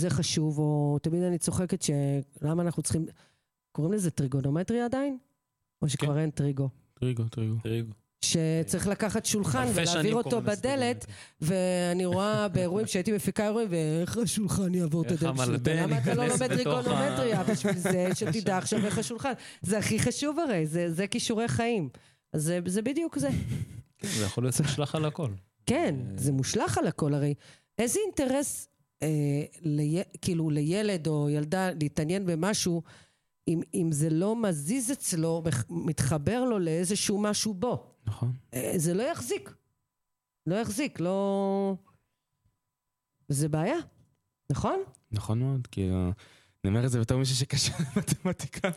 זה חשוב, או תמיד אני צוחקת ש... למה אנחנו צריכים... קוראים לזה טריגונומטריה עדיין? או שכבר כן. אין טריגו? טריגו, טריגו. טריגו. שצריך לקחת שולחן ולהעביר אותו בדלת, ואני רואה באירועים שהייתי מפיקה אירועים, ואיך השולחן יעבור את הדלת שלו? המלבן למה אתה לא לומד טריגונומטריה בשביל זה, שתדע עכשיו איך השולחן? זה הכי חשוב הרי, זה כישורי חיים. אז זה- בדיוק זה. זה יכול להיות מושלך על הכל. כן. זה מושלך על הכל הרי. איזה אינטרס, אה, לי, כאילו, לילד או ילדה להתעניין במשהו, אם, אם זה לא מזיז אצלו, מתחבר לו לאיזשהו משהו בו. נכון. אה, זה לא יחזיק. לא יחזיק, לא... זה בעיה, נכון? נכון מאוד, כאילו... אני אומר את זה בתור מישהו שקשה למתמטיקה.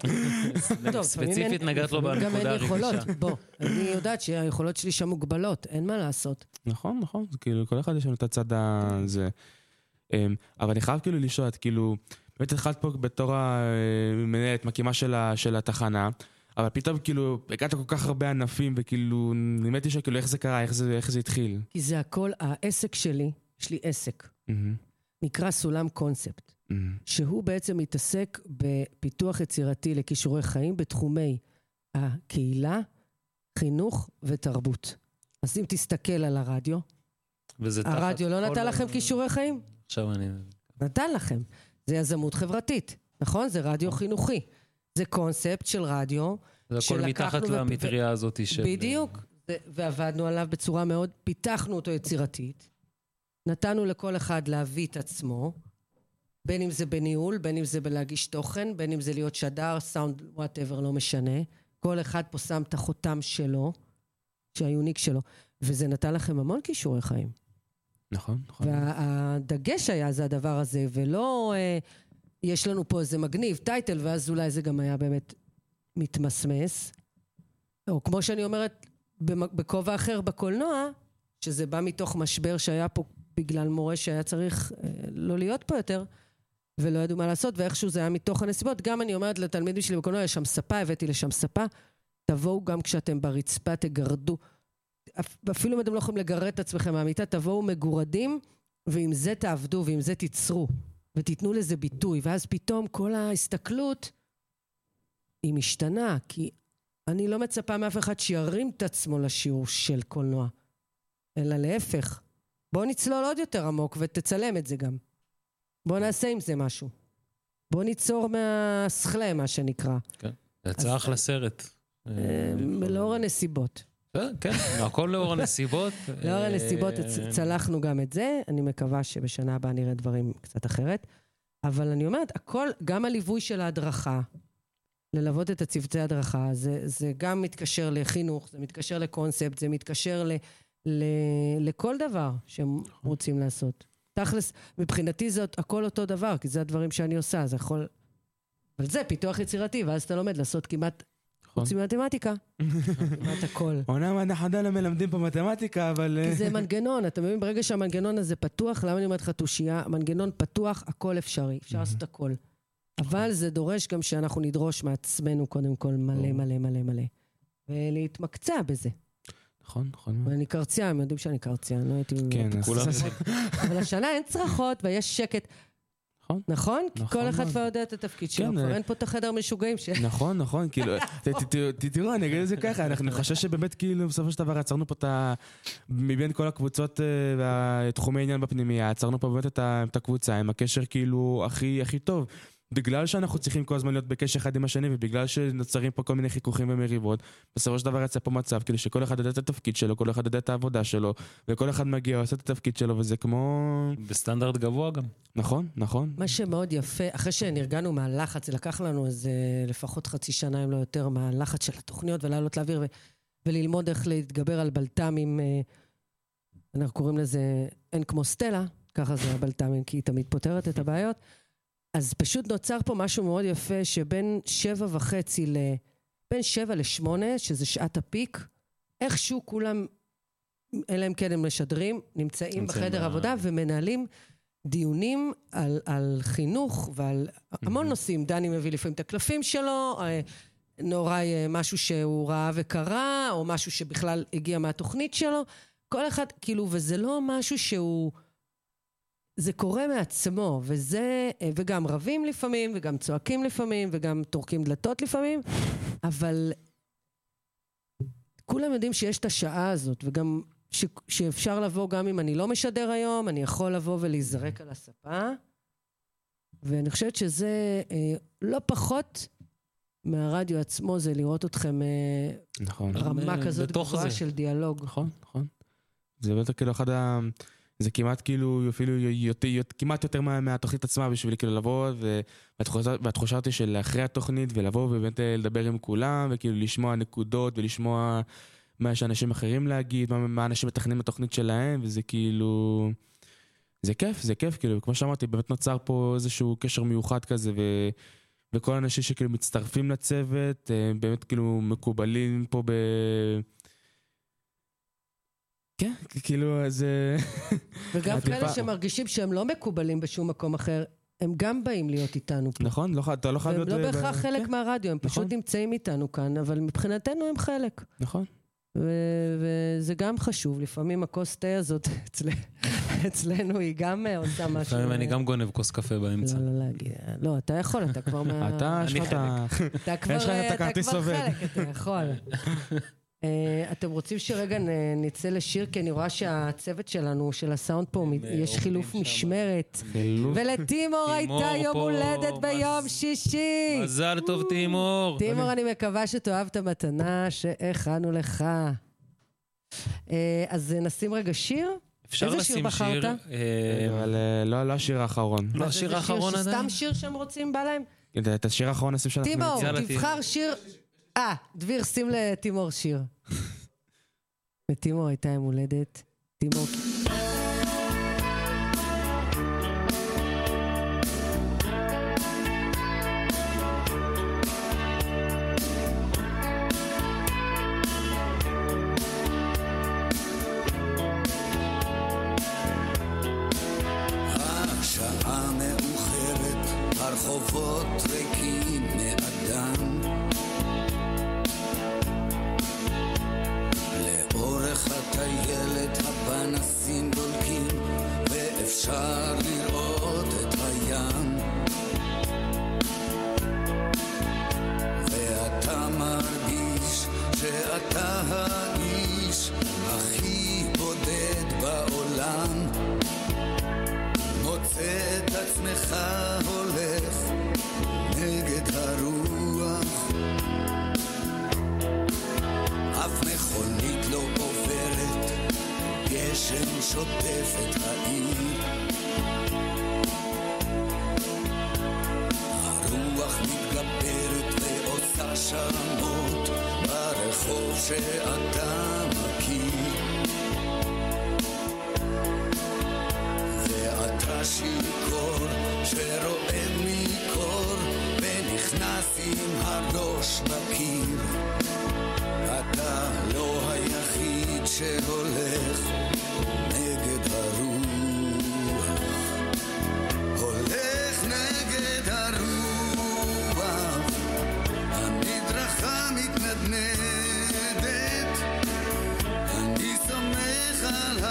ספציפית נגעת לו לפעמים גם בנקודה אין יכולות. הרגישה. בוא, אני יודעת שהיכולות שלי שם מוגבלות, אין מה לעשות. נכון, נכון, זה כאילו, כל אחד יש לנו את הצד הזה. אמ, אבל אני חייב כאילו לשאול, את כאילו, באמת התחלת פה בתור המנהלת, מקימה של התחנה, אבל פתאום כאילו, הגעת כל כך הרבה ענפים, וכאילו, באמת לשאול, כאילו, איך זה קרה, איך זה- איך זה התחיל. כי זה הכל, העסק שלי, יש לי עסק, מהמם, נקרא סולם קונספט, מהמם, שהוא בעצם מתעסק בפיתוח יצירתי לכישורי חיים בתחומי הקהילה, חינוך ותרבות. אז אם תסתכל על הרדיו, הרדיו לא נתן לכם כישורי חיים? עכשיו אני... נתן לכם. זה יזמות חברתית, נכון? זה רדיו חינוכי. זה קונספט של רדיו. זה הכל מתחת ו- למטריה הזאת של... בדיוק. ו- ועבדנו עליו בצורה מאוד, פיתחנו אותו יצירתית. נתנו לכל אחד להביא את עצמו, בין אם זה בניהול, בין אם זה בלהגיש תוכן, בין אם זה להיות שדר, סאונד, whatever, לא משנה. כל אחד פה שם את החותם שלו, שהיוניק שלו. וזה נתן לכם המון כישורי חיים. נכון, נכון. והדגש היה זה הדבר הזה, ולא אה, יש לנו פה איזה מגניב, טייטל, ואז אולי זה גם היה באמת מתמסמס. או כמו שאני אומרת, בכובע אחר בקולנוע, שזה בא מתוך משבר שהיה פה בגלל מורה שהיה צריך אה, לא להיות פה יותר, ולא ידעו מה לעשות, ואיכשהו זה היה מתוך הנסיבות. גם אני אומרת לתלמידים שלי בקולנוע, יש שם ספה, הבאתי לשם ספה, תבואו גם כשאתם ברצפה, תגרדו. אפ- אפילו אם אתם לא יכולים לגרד את עצמכם מהמיטה, תבואו מגורדים ועם זה תעבדו ועם זה תיצרו, ותיתנו לזה ביטוי, ואז פתאום כל ההסתכלות היא משתנה, כי אני לא מצפה מאף אחד שירים את עצמו לשיעור של קולנוע, אלא להפך. בוא נצלול עוד יותר עמוק ותצלם את זה גם. בוא נעשה עם זה משהו. בוא ניצור מהסכלה, מה שנקרא. זה יצא אחלה סרט. אה, לאור הנסיבות. כן, הכל לאור הנסיבות. לאור הנסיבות אה, צלחנו גם את זה, אני מקווה שבשנה הבאה נראה דברים קצת אחרת. אבל אני אומרת, הכל, גם הליווי של ההדרכה, ללוות את הצוותי הדרכה, זה, זה גם מתקשר לחינוך, זה מתקשר לקונספט, זה מתקשר ל, ל, לכל דבר שהם רוצים לעשות. תכלס, מבחינתי זה הכל אותו דבר, כי זה הדברים שאני עושה, זה יכול... אבל זה פיתוח יצירתי, ואז אתה לומד לעשות כמעט. חוץ ממתמטיקה, כמעט הכל. אומנם אנחנו עדיין לא מלמדים פה מתמטיקה, אבל... כי אה, זה מנגנון, אתה מבין? ברגע שהמנגנון הזה פתוח, למה אני אומרת לך תושייה? מנגנון פתוח, הכל אפשרי, אפשר לעשות הכל. אבל זה דורש גם שאנחנו נדרוש מעצמנו קודם כל מלא מלא מלא מלא. ולהתמקצע בזה. נכון, נכון. ואני קרצייה, הם יודעים שאני קרצייה, אני לא הייתי... כן, אז- כולם אבל השנה אין צרחות ויש שקט. נכון. נכון? כי נכון כל אחד. כבר יודע את התפקיד שלו, כן, כבר אה, אין פה את החדר משוגעים ש... נכון, נכון, כאילו, תראו, אני אגיד את זה ככה, אנחנו חושב שבאמת כאילו בסופו של דבר עצרנו פה את ה... מבין כל הקבוצות אה, והתחומי עניין בפנימייה, עצרנו פה באמת את הקבוצה עם הקשר כאילו הכי טוב. בגלל שאנחנו צריכים כל הזמן להיות בקשר אחד עם השני, ובגלל שנוצרים פה כל מיני חיכוכים ומריבות, בסופו של דבר יצא פה מצב, כאילו שכל אחד יודע את התפקיד שלו, כל אחד יודע את העבודה שלו, וכל אחד מגיע, עושה את התפקיד שלו, וזה כמו... בסטנדרט גבוה גם. נכון, נכון. מה שמאוד יפה, אחרי שנרגענו מהלחץ, זה לקח לנו איזה לפחות חצי שנה, אם לא יותר, מהלחץ של התוכניות ולעלות לאוויר ו- וללמוד איך להתגבר על בלת"מים. אה, אנחנו קוראים לזה אין כמו סטלה, ככה זה הבלת"מים, כי היא תמיד פותרת את הבעיות. אז פשוט נוצר פה משהו מאוד יפה, שבין שבע וחצי ל... בין שבע לשמונה, שזה שעת הפיק, איכשהו כולם, אלא אם כן הם משדרים, נמצאים בחדר ב- עבודה ומנהלים דיונים על, על חינוך ועל המון נושאים. דני מביא לפעמים את הקלפים שלו, אה, נוראי אה, משהו שהוא ראה וקרא, או משהו שבכלל הגיע מהתוכנית שלו. כל אחד, כאילו, וזה לא משהו שהוא... זה קורה מעצמו, וזה... אה, וגם רבים לפעמים, וגם צועקים לפעמים, וגם טורקים דלתות לפעמים, אבל כולם יודעים שיש את השעה הזאת, וגם ש, שאפשר לבוא גם אם אני לא משדר היום, אני יכול לבוא ולהיזרק על הספה. ואני חושבת שזה אה, לא פחות מהרדיו עצמו, זה לראות אתכם אה, נכון. רמה אה, כזאת גבוהה. של דיאלוג. נכון, נכון. זה באמת כאילו אחד ה... זה כמעט כאילו, אפילו יותר, כמעט יותר מה, מהתוכנית עצמה בשביל כאילו לבוא, והתחושה, והתחושה אותי של אחרי התוכנית, ולבוא ובאמת אה, לדבר עם כולם, וכאילו לשמוע נקודות, ולשמוע מה יש לאנשים אחרים להגיד, מה, מה אנשים מתכננים בתוכנית שלהם, וזה כאילו... זה כיף, זה כיף, כאילו, כמו שאמרתי, באמת נוצר פה איזשהו קשר מיוחד כזה, ו... וכל האנשים שכאילו מצטרפים לצוות, אה, באמת כאילו מקובלים פה ב... כן, כאילו זה... וגם כאלה שמרגישים שהם לא מקובלים בשום מקום אחר, הם גם באים להיות איתנו פה. נכון, לא, אתה לא חייב והם להיות... לא ב- בהכרח ב- חלק כן, מהרדיו, הם פשוט נכון. נמצאים איתנו כאן, אבל מבחינתנו הם חלק. נכון. ו- וזה גם חשוב, לפעמים הכוס תה הזאת אצל- אצלנו היא גם אה, עושה משהו. לפעמים אני גם גונב כוס קפה באמצע. לא, לא להגיד. לא, אתה יכול, אתה כבר מה... אתה, יש לך את ה... אתה כבר, יש לך את אתה הכרטיס כבר עובד. חלק, אתה יכול. אה, אתם רוצים שרגע נצא לשיר? כי אני רואה שהצוות שלנו, של הסאונד פה, מת- יש חילוף שם. משמרת. חילוף. ולתימור הייתה יום הולדת ביום שישי. מזל טוב, תימור. תימור, אני מקווה שתאהב את המתנה שהכנו לך. אה, אז נשים רגע שיר? אפשר איזה שיר לשים בחרת? שיר. אה, אבל אה, לא לא השיר האחרון. לא השיר האחרון שיר עדיין? סתם שיר שהם רוצים, בא להם? את השיר האחרון נשים שאנחנו... תימור, יאללה, תבחר שיר... אה, דביר, שים לתימור שיר. לתימור הייתה יום הולדת. תימור...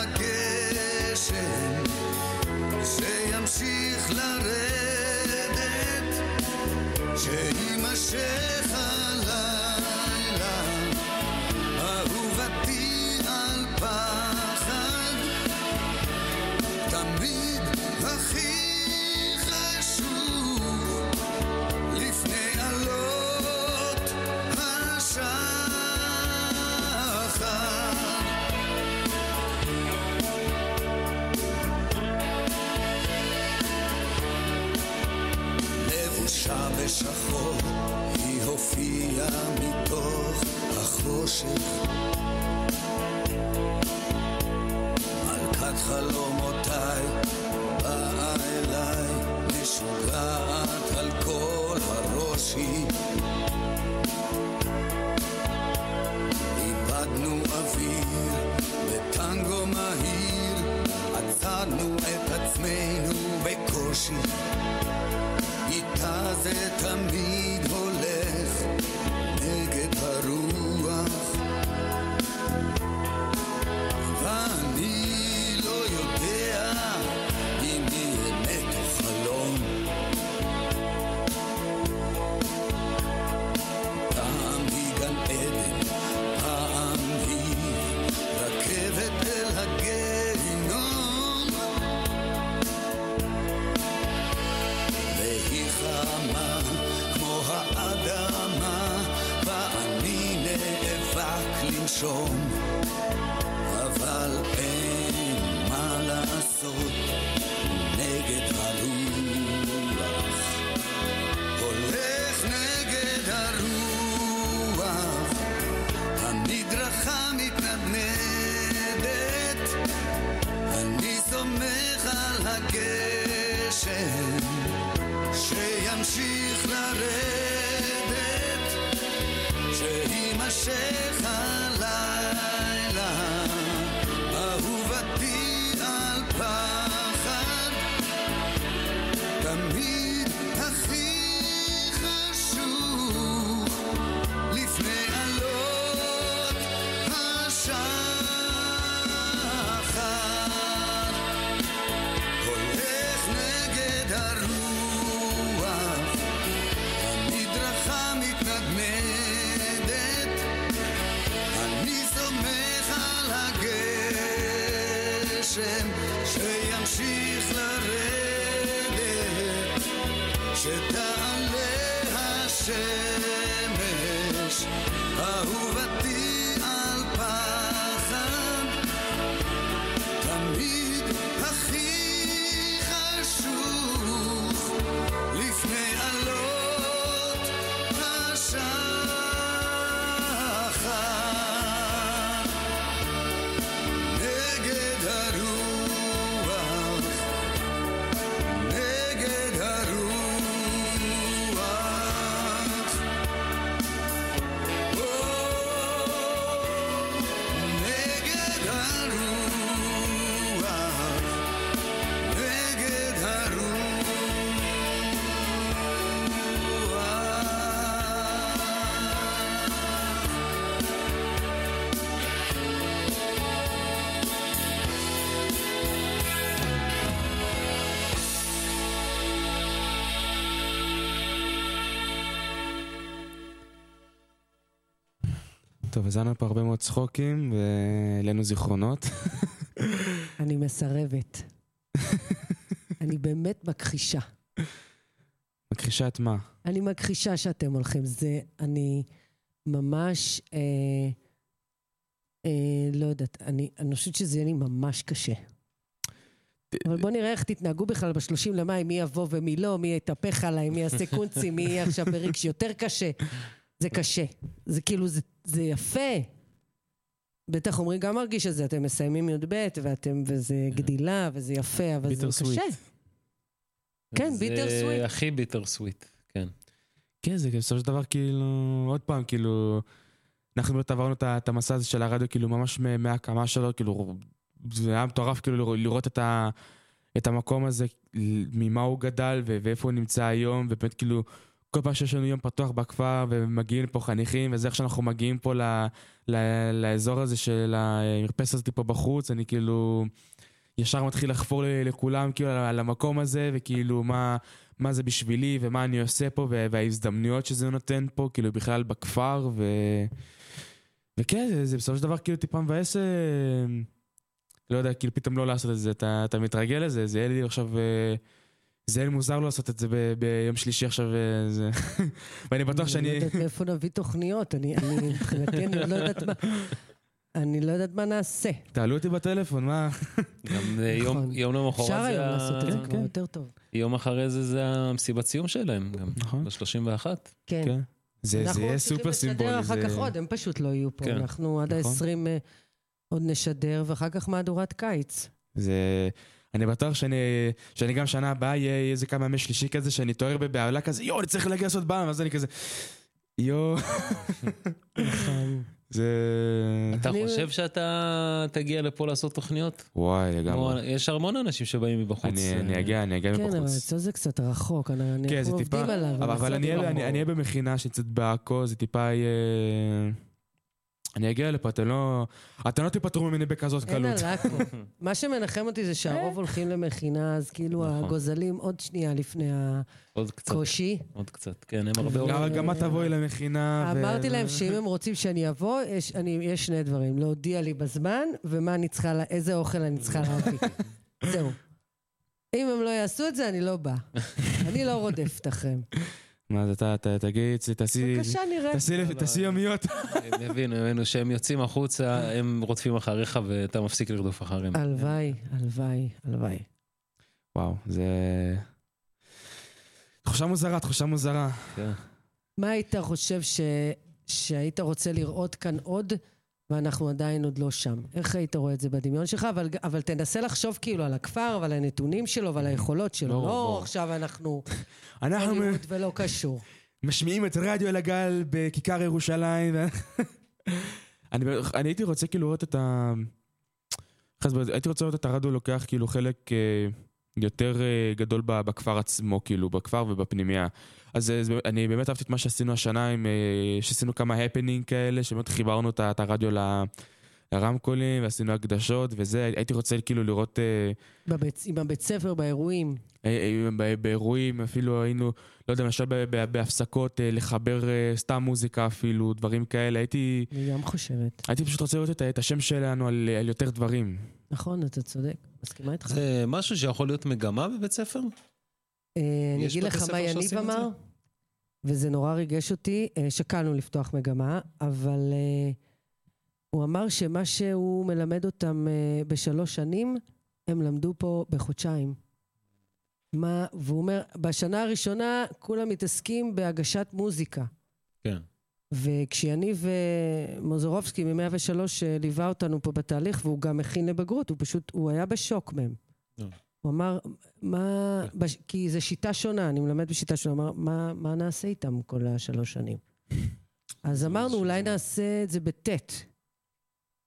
again. טוב, אז היה לנו פה הרבה מאוד צחוקים, והעלינו זיכרונות. אני מסרבת. אני באמת מכחישה. מכחישה את מה? אני מכחישה שאתם הולכים. זה, אני ממש, אה, אה, לא יודעת, אני, אני חושבת שזה יהיה לי ממש קשה. אבל בוא נראה איך תתנהגו בכלל בשלושים למאי, מי יבוא ומי לא, מי יתהפך עליי, מי יעשה קונצים, מי יהיה עכשיו ברגש יותר קשה. זה קשה. זה כאילו, זה, זה יפה. בטח עמרי גם מרגיש את זה, אתם מסיימים י"ב, ואתם, וזה גדילה, וזה יפה, אבל זה ביטר סוויט. קשה. כן, ביטר זה סוויט. הכי ביטר סוויט, כן. כן, זה בסופו של דבר כאילו, עוד פעם, כאילו, אנחנו באמת עברנו את המסע הזה של הרדיו, כאילו, ממש מ- מההקמה שלו, כאילו, זה היה מטורף כאילו לראות- את, ה, את המקום הזה, ממה הוא גדל ואיפה הוא נמצא היום, ובאמת כאילו, כל פעם שיש לנו יום פתוח בכפר ומגיעים לפה חניכים, וזה איך שאנחנו מגיעים פה ל, ל, לאזור הזה של המרפסת הזאת פה בחוץ, אני כאילו ישר מתחיל לחפור לכולם כאילו על, על המקום הזה, וכאילו מה, מה זה בשבילי ומה אני עושה פה וההזדמנויות שזה נותן פה, כאילו בכלל בכפר, ו... וכן, זה, זה בסופו של דבר כאילו טיפה מבאס, אה, לא יודע, כאילו פתאום לא לעשות את זה, אתה, אתה מתרגל לזה, זה יהיה לי עכשיו, אה, זה מוזר לא לעשות את זה ביום שלישי עכשיו, אה, זה... ואני בטוח אני לא שאני... יודעת מאיפה נביא תוכניות, אני, אני, מבחינתי, אני לא יודעת מה... אני לא יודעת מה נעשה. תעלו אותי בטלפון, מה? גם אה, יום- נכון. יום למחרת אפשר זה היום ה- לעשות את זה כבר כן. יותר טוב. יום אחרי זה זה המסיבת סיום שלהם גם, נכון. ב-31. כן. כן. זה, זה אנחנו יהיה סופר סימבולי. לשדר אחר. כך עוד, הם פשוט לא יהיו פה. כן. אנחנו עד נכון. ה-20 עוד נשדר, ואחר כך מהדורת קיץ. זה... אני בטוח שאני, שאני גם שנה הבאה יהיה איזה כמה ימי שלישי כזה, שאני אתעורר בבהלה כזה, יואו, אני צריך להגיע לעשות בעם, ואז אני כזה, יואו, נכון. זה... אתה חושב שאתה תגיע לפה לעשות תוכניות? וואי, לגמרי. יש המון אנשים שבאים מבחוץ. אני, אני אגיע, אני אגיע כן, אבל מבחוץ. אצלו זה קצת רחוק, אני- אנחנו כן, עובדים טיפה, עליו. אבל, אבל אני אני אהיה במכינה שנמצאת בעכו, זה טיפה יהיה... אני אגיע לפה, אתם לא... אתם לא תיפטרו ממני בכזאת אין קלות. על עכו. מה שמנחם אותי זה שהרוב הולכים למכינה, אז כאילו נכון. הגוזלים עוד שנייה לפני עוד קצת, הקושי. עוד קצת. כן, הם הרבה... גם- גם את תבואי למכינה. ו- אמרתי להם שאם הם רוצים שאני אבוא, יש, אני, יש שני דברים. להודיע לי בזמן, ומה אני צריכה, איזה אוכל אני צריכה להביא. זהו. אם הם לא יעשו את זה, אני לא באה. אני לא רודפת אחריהם. מה זה, אתה, אתה, תגיד, תעשי... בבקשה, נראה. תעשי לי- תעשי יומיות. הם יבינו, הם יבינו שהם יוצאים החוצה, הם רודפים אחריך ואתה מפסיק לרדוף אחריהם. הלוואי, הלוואי, הלוואי. וואו, זה... תחושה מוזרה, תחושה מוזרה. כן. מה היית חושב ש... שהיית רוצה לראות כאן עוד, ואנחנו עדיין עוד לא שם? איך היית רואה את זה בדמיון שלך? אבל, אבל תנסה לחשוב כאילו על הכפר ועל הנתונים שלו ועל היכולות שלו. ברור, לא ברור. עכשיו אנחנו אנחנו הוליווד ולא קשור. משמיעים את רדיו אל הגל בכיכר ירושלים. אני אני הייתי רוצה כאילו לראות את ה... הייתי רוצה לראות את הרדיו לוקח כאילו חלק אה, יותר אה, גדול בכפר עצמו, כאילו, בכפר ובפנימייה. אז אה, אני באמת אהבתי את מה שעשינו השנה, עם, אה, שעשינו כמה הפנינג כאלה, שבאמת חיברנו את הרדיו ל- לרמקולים, ועשינו הקדשות וזה, הייתי רוצה כאילו לראות... בבית, עם הבית ספר, באירועים. באירועים, אפילו היינו, לא יודע, למשל בהפסקות, לחבר סתם מוזיקה אפילו, דברים כאלה. הייתי, אני גם חושבת. הייתי פשוט רוצה לראות את השם שלנו על, על יותר דברים. נכון, אתה צודק. מסכימה איתך. זה משהו שיכול להיות מגמה בבית ספר? אה, אני אגיד לך מה יניב אמר, וזה נורא ריגש אותי. אה, שקלנו לפתוח מגמה, אבל אה, הוא אמר שמה שהוא מלמד אותם בשלוש שנים, הם למדו פה בחודשיים. מה, והוא אומר, בשנה הראשונה כולם מתעסקים בהגשת מוזיקה. כן. וכשיניב אה, מוזורובסקי מ-103 אה, ליווה אותנו פה בתהליך, והוא גם הכין לבגרות, הוא פשוט, הוא היה בשוק מהם. אה. הוא אמר, מה, בש, כי זו שיטה שונה, אני מלמד בשיטה שונה, הוא אמר, מה, מה נעשה איתם כל השלוש שנים? אז אמרנו, אולי נעשה את זה בטית.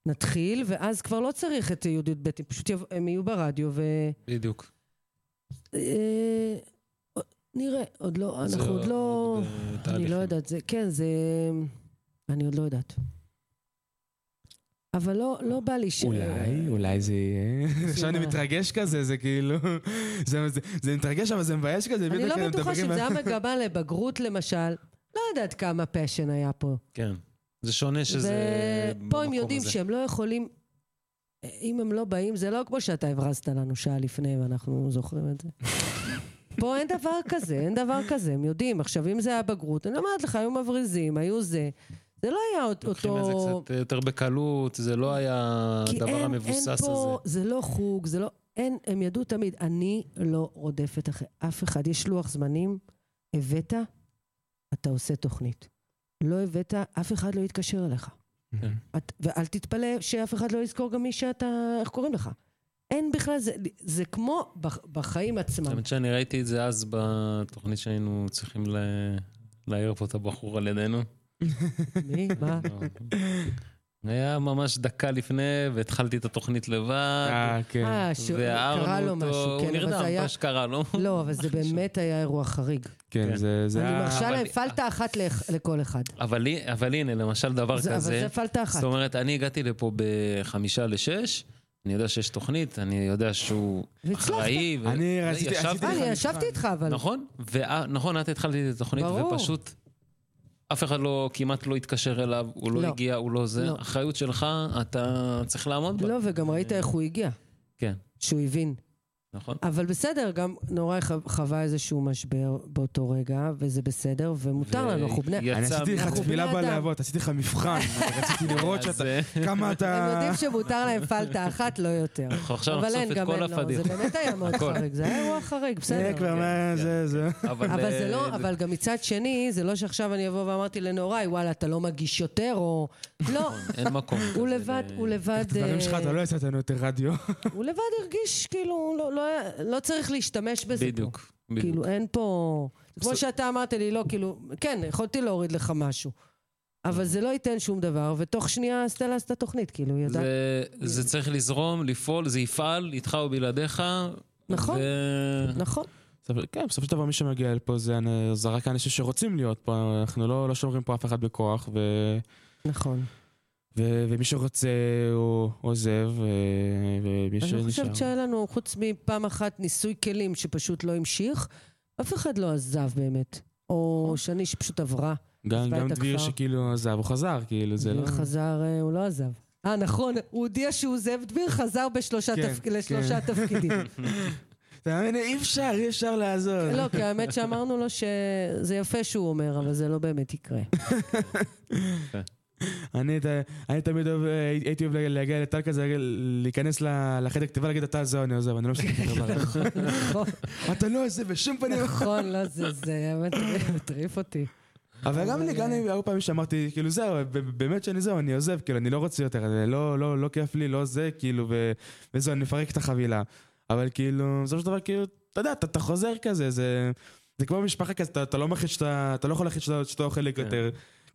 נתחיל, ואז כבר לא צריך את י"ב, פשוט יב... הם יהיו ברדיו, ו... בדיוק. אה, נראה, עוד לא, אנחנו עוד לא... אני. לא יודעת, זה, כן, זה... אני עוד לא יודעת. אבל לא, לא בא לי ש... אולי, אולי זה יהיה... עכשיו אני? מתרגש כזה, זה כאילו... זה- זה- זה מתרגש, אבל זה מבייש כזה. אני לא בטוחה שאם זה היה מגמה לבגרות למשל, לא יודעת כמה פשן היה פה. כן. זה שונה שזה... ופה הם יודעים הזה. שהם לא יכולים, אם הם לא באים, זה לא כמו שאתה הברזת לנו שעה לפני ואנחנו זוכרים את זה. פה אין דבר כזה, אין דבר כזה, הם יודעים. עכשיו, אם זה היה בגרות, אני אומרת לך, היו מבריזים, היו זה. זה לא היה אות- לוקחים את זה אותו... קצת יותר בקלות, זה לא היה הדבר אין, אין המבוסס פה, הזה. זה לא חוג, זה לא... אין, הם ידעו תמיד, אני לא רודפת אחרי אף אחד. יש לוח זמנים, הבאת, אתה עושה תוכנית. לא הבאת, אף אחד לא יתקשר אליך. כן. את, ואל תתפלא שאף אחד לא יזכור גם מי שאתה, איך קוראים לך. אין בכלל, זה, זה כמו בח, בחיים עצמם. האמת שאני ראיתי את זה אז בתוכנית שהיינו צריכים להעיר פה את הבחור על ידינו. מי? מה? היה ממש דקה לפני, והתחלתי את התוכנית לבד, אה, כן. אה, שקרה והערנו לו אותו, משהו, הוא כן, אבל נרדם, זה היה... מה שקרה לו. לא, אבל זה באמת היה אירוע חריג. כן, כן. זה זה אני היה... מרשה להם פלטה אחת לכ- לכל אחד. אבל הנה, למשל דבר זה- אבל כזה, זה פלטה אחת. זאת אומרת, אני הגעתי לפה בחמישה לשש, אני יודע שיש תוכנית, אני יודע שהוא. אחראי. ו- אני רציתי- ישבתי- עשיתי לך אני. ישבתי איתך, אבל... נכון, ו- נכון, את התחלתי את התוכנית, ברור. ופשוט אף אחד לא, כמעט לא התקשר אליו, הוא לא לא. הגיע, הוא לא זה. לא. אחריות שלך, אתה צריך לעמוד בה. לא, וגם ראית איך הוא הגיע, כן, שהוא הבין. נכון. אבל בסדר, גם נורא חווה איזשהו משבר באותו רגע, וזה בסדר, ומותר לנו, אנחנו בני... ויצא אני עשיתי לך תפילה אדם. בלהבות, עשיתי לך מבחן, רציתי לראות שאתה... אה, כמה הם אתה... יודעים שמותר להם פלטה אחת, לא יותר. אנחנו עכשיו אבל נחשוף את כל אין, לא, זה הפדיחות. באמת היה מאוד. חריג, זה היה אירוע חריג, זה בסדר. כבר מה... כן. זה... זה... אבל זה אה, לא, אבל גם מצד שני, זה לא שעכשיו אני אבוא ואמרתי לנהוראי, וואלה, אתה לא מגיש יותר, או... לא, אין מקום. הוא לבד, הוא לבד... את הדברים שלך אה, אתה לא יצאת לנו יותר רדיו. הוא לבד הרגיש כאילו, לא- לא צריך להשתמש בזה פה. בדיוק, בדיוק. כאילו, אין פה... זה כמו. שאתה אמרת לי, לא, כאילו, כן, יכולתי להוריד לך משהו. אבל זה לא ייתן שום דבר, ותוך שנייה סטלה עשתה תוכנית, כאילו, היא ידעה. זה, זה צריך לזרום, לפעול, זה יפעל, איתך או בלעדיך. נכון. ו... נכון. כן, בסופו של דבר מי שמגיע לפה זה אני- זה רק האנשים שרוצים להיות פה, אנחנו לא לא שומרים פה אף אחד בכוח, ו... נכון. ו- ומי שרוצה הוא עוזב, ו- ומי אני שנשאר. חושבת שהיה לנו, חוץ מפעם אחת ניסוי כלים שפשוט לא המשיך, אף אחד לא עזב באמת. או שני שפשוט עברה. גם גם דביר. שכאילו עזב, הוא חזר, כאילו, זה לא... דביר חזר, אה, הוא לא עזב. אה, נכון, הוא הודיע שהוא עוזב, דביר חזר בשלושה כן, תפק- לשלושה תפקידים. אתה מבין? אי אפשר, אי אפשר לעזור. לא, כי האמת שאמרנו לו שזה יפה שהוא אומר, אבל זה לא באמת יקרה. אני אני תמיד אוהב, אה, הייתי אוהב להגיע לטל כזה, להיכנס ל- לחדר כתיבה, להגיד, אתה זהו, אני עוזב, אני לא יותר ברח. נכון, אתה לא עוזב בשום פנים. נכון, לא, זה זה באמת מטריף אותי. אבל גם לי, גם לי, היו פעמים שאמרתי, כאילו, זהו, ב- באמת שאני זהו, אני עוזב, כאילו, אני לא רוצה יותר, לא, לא, לא כיף לי, לא זה, כאילו, ו- וזהו, אני מפרק את החבילה. אבל כאילו, בסופו של דבר, כאילו, אתה יודע, אתה, חוזר כזה, זה, זה כמו משפחה כזה, אתה, אתה לא אתה לא יכול להחליט שאתה, שאתה אוכל יותר.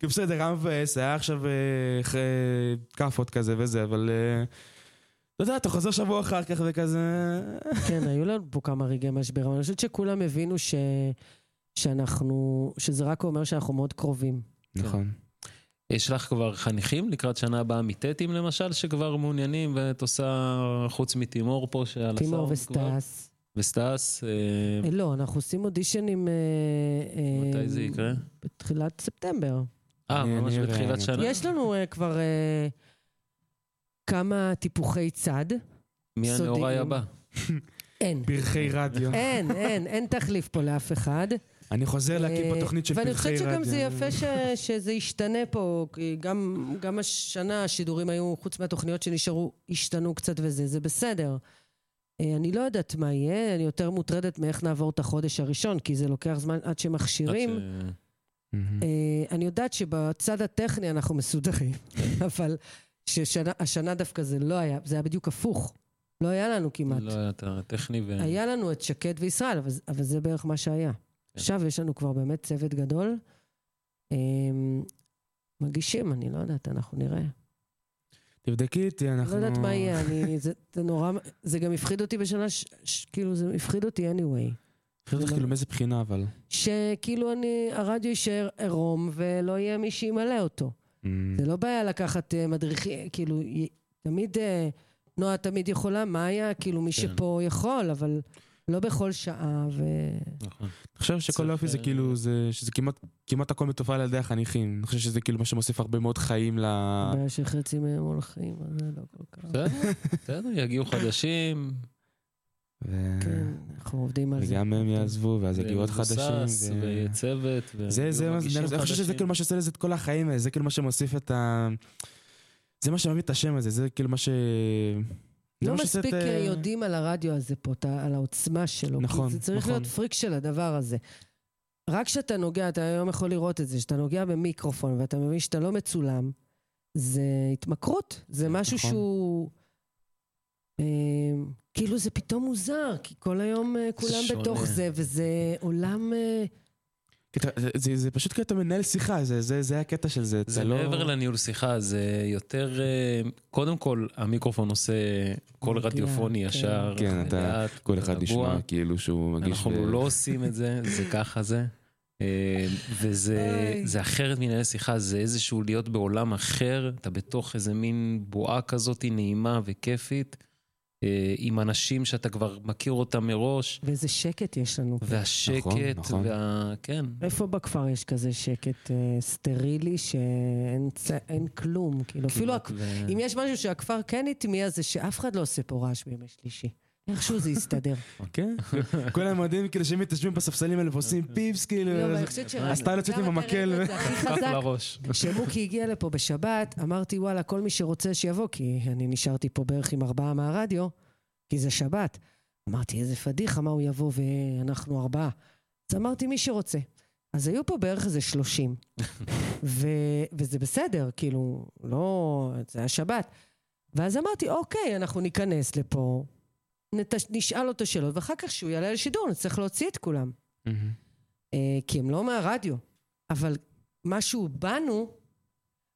כאילו, בסדר, היה מבאס, היה עכשיו אה, כאפות כזה וזה, אבל... אה, אתה יודע, אתה חוזר שבוע אחר כך וכזה... כן, היו לנו פה כמה רגעי משבר, אבל אני חושבת שכולם הבינו ש... שאנחנו, שזה רק אומר שאנחנו מאוד קרובים. נכון. יש לך כבר חניכים לקראת שנה הבאה מטטים למשל, שכבר מעוניינים, ואת עושה, חוץ מתימור פה, שעל תימור הסאונד כבר. וסטס, אה, אה, לא, אנחנו עושים אודישנים... אה, אה, מתי זה יקרה? בתחילת ספטמבר. אה, ממש בתחילת שנה? יש לנו אה, כבר אה, כמה טיפוחי צד. מי הנאוראי סודיים. הבא? אין. פרחי רדיו. אין, אין, אין תחליף פה לאף אחד. אני חוזר להקים פה אה, תוכנית של פרחי רדיו. ואני חושבת שגם זה יפה ש, שזה ישתנה פה, כי גם, גם השנה השידורים היו, חוץ מהתוכניות שנשארו, השתנו קצת וזה, זה בסדר. אה, אני לא יודעת מה יהיה, אני יותר מוטרדת מאיך נעבור את החודש הראשון, כי זה לוקח זמן עד שמכשירים. עד ש-. אה, אני יודעת שבצד הטכני אנחנו מסודרים, אבל שהשנה דווקא זה לא היה, זה היה בדיוק הפוך. לא היה לנו כמעט. לא היה את הטכני ו... היה לנו את שקד וישראל, אבל, אבל זה בערך מה שהיה. עכשיו יש לנו כבר באמת צוות גדול. אמ, מגישים, אני לא יודעת, אנחנו נראה. תבדקי איתי, אנחנו... לא יודעת מה יהיה, אני, זה, זה נורא, זה גם הפחיד אותי בשנה, ש, ש, כאילו זה הפחיד אותי anyway. חשבתי כאילו מאיזה בחינה אבל. שכאילו אני, הרדיו יישאר עירום ולא יהיה מי שימלא אותו. אמ, זה לא בעיה לקחת אה, מדריכים, כאילו, תמיד, אה, נועה תמיד יכולה, מה היה? כאילו, מי כן. שפה יכול, אבל לא בכל שעה, ו... נכון. אני חושב שכל היופי זה אה, כאילו, זה- שזה כמעט- כמעט הכל מתופעל על ידי החניכים. אני חושב שזה כאילו מה שמוסיף הרבה מאוד חיים ל... הבעיה שחצי מהם הולכים, אז זה לא כל כך. בסדר, בסדר, יגיעו חדשים. ו- כן, אנחנו עובדים על זה. וגם הם יעזבו, ואז יגיעו עוד חדשים. ו- ויהיה צוות. זה, ויהיו זה, מגישים אני חושב שזה חדשים. כאילו מה שעושה לזה את כל החיים זה כאילו מה שמוסיף את ה... זה מה שמביא את השם הזה, זה כאילו מה ש... לא מה שעושה את, מספיק אה, יודעים על הרדיו הזה פה, על העוצמה שלו. נכון, כי זה צריך נכון. להיות פריק של הדבר הזה. רק כשאתה נוגע, אתה היום יכול לראות את זה, כשאתה נוגע במיקרופון ואתה מבין שאתה לא מצולם, זה התמכרות. זה משהו נכון. שהוא... אה, כאילו זה פתאום מוזר, כי כל היום אה, כולם. בתוך זה, וזה עולם... אה, כי זה, פשוט כאילו אתה מנהל שיחה, זה, זה, זה הקטע של זה. זה לא... מעבר לניהול שיחה, זה יותר... אה, קודם כל, המיקרופון עושה קול רדיופוני כן. ישר. כן, אתה- כל אחד. נשמע כאילו שהוא מגיש... אנחנו לא עושים את זה, זה ככה זה. וזה אחרת מנהל שיחה, זה איזשהו להיות בעולם אחר, אתה בתוך איזה מין בועה כזאת נעימה וכיפית, עם אנשים שאתה כבר מכיר אותם מראש, ואיזה שקט יש לנו. והשקט, נכון, נכון. וה... כן. איפה בכפר יש כזה שקט אה, סטרילי שאין צ- אין כלום? כאילו, אפילו ו- אם יש משהו שהכפר כן הטמיע זה שאף אחד לא עושה פה רעש בימי שלישי. איכשהו זה יסתדר. כן, כולם יודעים כאילו שהם מתיישבים בספסלים האלה ועושים פיפס כאילו. לא, אבל זה- אני חושבת ש... אז אתה יוצאת עם המקל. כשמוקי הגיע לפה בשבת, אמרתי, וואלה, כל מי שרוצה שיבוא, כי אני נשארתי פה בערך עם ארבעה מהרדיו, כי זה שבת. אמרתי, איזה פדיחה, מה הוא יבוא ואנחנו ארבעה. אז אמרתי, מי שרוצה. אז היו פה בערך איזה שלושים. ו... וזה בסדר, כאילו, לא... זה היה שבת. ואז אמרתי, אוקיי, אנחנו ניכנס לפה, נת... נשאל אותו שאלות, ואחר כך שהוא יעלה לשידור, נצטרך להוציא את כולם. מהמם. אה, כי הם לא מהרדיו. אבל משהו בנו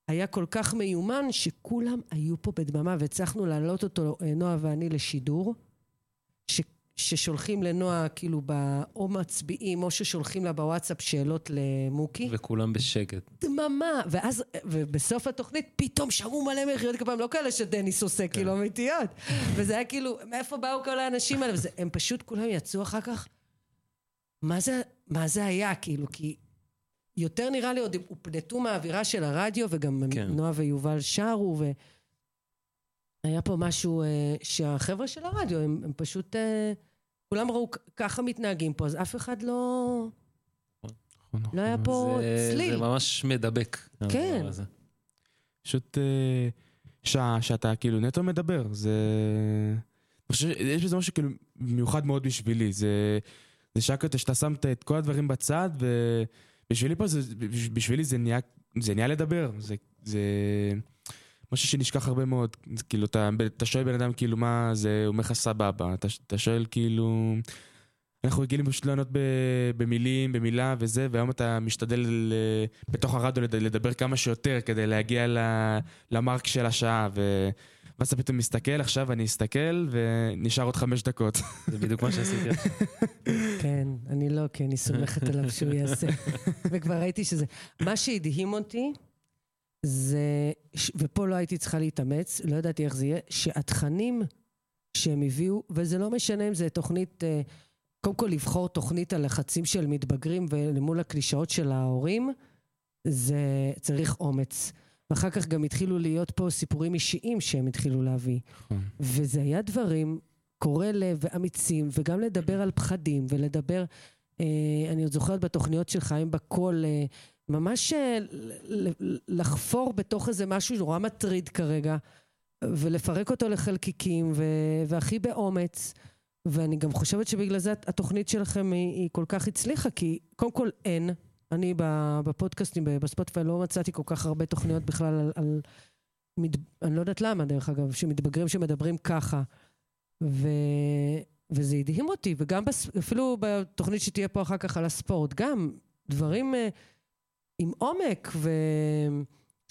היה כל כך מיומן שכולם היו פה בדממה והצלחנו להעלות אותו, אה, נועה ואני, לשידור, ש, ששולחים לנועה כאילו ב... או מצביעים או ששולחים לה בוואטסאפ שאלות למוקי. וכולם בשקט. דממה, ואז, ובסוף התוכנית פתאום שמעו מלא מחיאות כפיים, לא כאלה שדניס עושה, כאילו אמיתיות. וזה היה כאילו, מאיפה באו כל האנשים האלה? וזה, הם פשוט כולם יצאו אחר כך. מה זה, מה זה היה, כאילו, כי יותר נראה לי עוד הופנטו מהאווירה של הרדיו, וגם כן. נועה ויובל שרו, והיה פה משהו אה, שהחבר'ה של הרדיו, הם, הם פשוט, אה, כולם ראו, "כ- ככה מתנהגים פה, אז אף אחד לא, נכון, לא היה נכון. פה זה- צליל. זה ממש מדבק. כן. פשוט אה, שעה שאתה כאילו נטו מדבר, זה... אני חושב שיש בזה משהו כאילו מיוחד מאוד בשבילי, זה, זה שעה כזה שאתה שמת את כל הדברים בצד, ובשבילי פה זה, בשבילי זה נהיה, זה נהיה לדבר, זה, זה משהו שנשכח הרבה מאוד, כאילו אתה, אתה שואל בן אדם כאילו מה זה, הוא אומר לך סבבה, אתה, אתה שואל כאילו... אנחנו רגילים פשוט לענות ב- במילים, במילה וזה, והיום אתה משתדל ל- בתוך הרדיו לד- לדבר כמה שיותר כדי להגיע ל- למרק של השעה, ו... ואז אתה פתאום מסתכל, עכשיו אני אסתכל, ונשאר עוד חמש דקות. זה בדיוק מה שעשיתי. כן, אני לא, כי אני סומכת עליו שהוא יעשה. וכבר ראיתי שזה... מה שהדהים אותי, זה, ופה לא הייתי צריכה להתאמץ, לא ידעתי איך זה יהיה, שהתכנים שהם הביאו, וזה לא משנה אם זה תוכנית, אה, קודם כל לבחור תוכנית על לחצים של מתבגרים ולמול הקלישאות של ההורים, זה צריך אומץ. ואחר כך גם התחילו להיות פה סיפורים אישיים שהם התחילו להביא. וזה היה דברים קורעי לב ואמיצים, וגם לדבר על פחדים, ולדבר, אה, אני עוד זוכרת בתוכניות של חיים בקול, אה, ממש אה, לחפור בתוך איזה משהו נורא מטריד כרגע, ולפרק אותו לחלקיקים, ו- והכי באומץ. ואני גם חושבת שבגלל זה התוכנית שלכם היא, היא כל כך הצליחה, כי קודם כל אין. אני בפודקאסטים, ב- בספוטיפיי, לא מצאתי כל כך הרבה תוכניות בכלל על... על מת, אני לא יודעת למה, דרך אגב, שמתבגרים שמדברים ככה. ו... וזה הדהים אותי, וגם בס... אפילו בתוכנית שתהיה פה אחר כך על הספורט, גם דברים uh, עם עומק.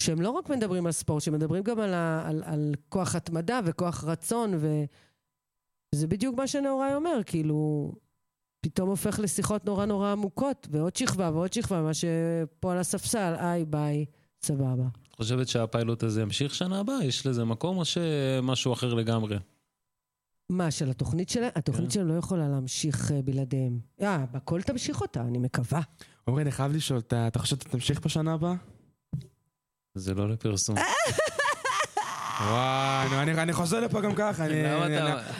שהם לא רק מדברים על ספורט, שמדברים גם על, ה... על, על כוח התמדה וכוח רצון, וזה בדיוק מה שנאורי אומר, כאילו, פתאום הופך לשיחות נורא נורא עמוקות, ועוד שכבה ועוד שכבה, מה שפה על הספסל, איי ביי, סבבה. את חושבת שהפיילוט הזה ימשיך שנה הבאה? יש לזה מקום או שמשהו אחר לגמרי? מה, של התוכנית שלהם? התוכנית כן. שלהם לא יכולה להמשיך אה, בלעדיהם. אה, בכל תמשיך אותה, אני מקווה. עמרי, אני חייב לשאול, אתה אתה חושב שאתה תמשיך בשנה הבאה? זה לא לפרסום. וואי, נו, אני- אני חוזר לפה גם ככה,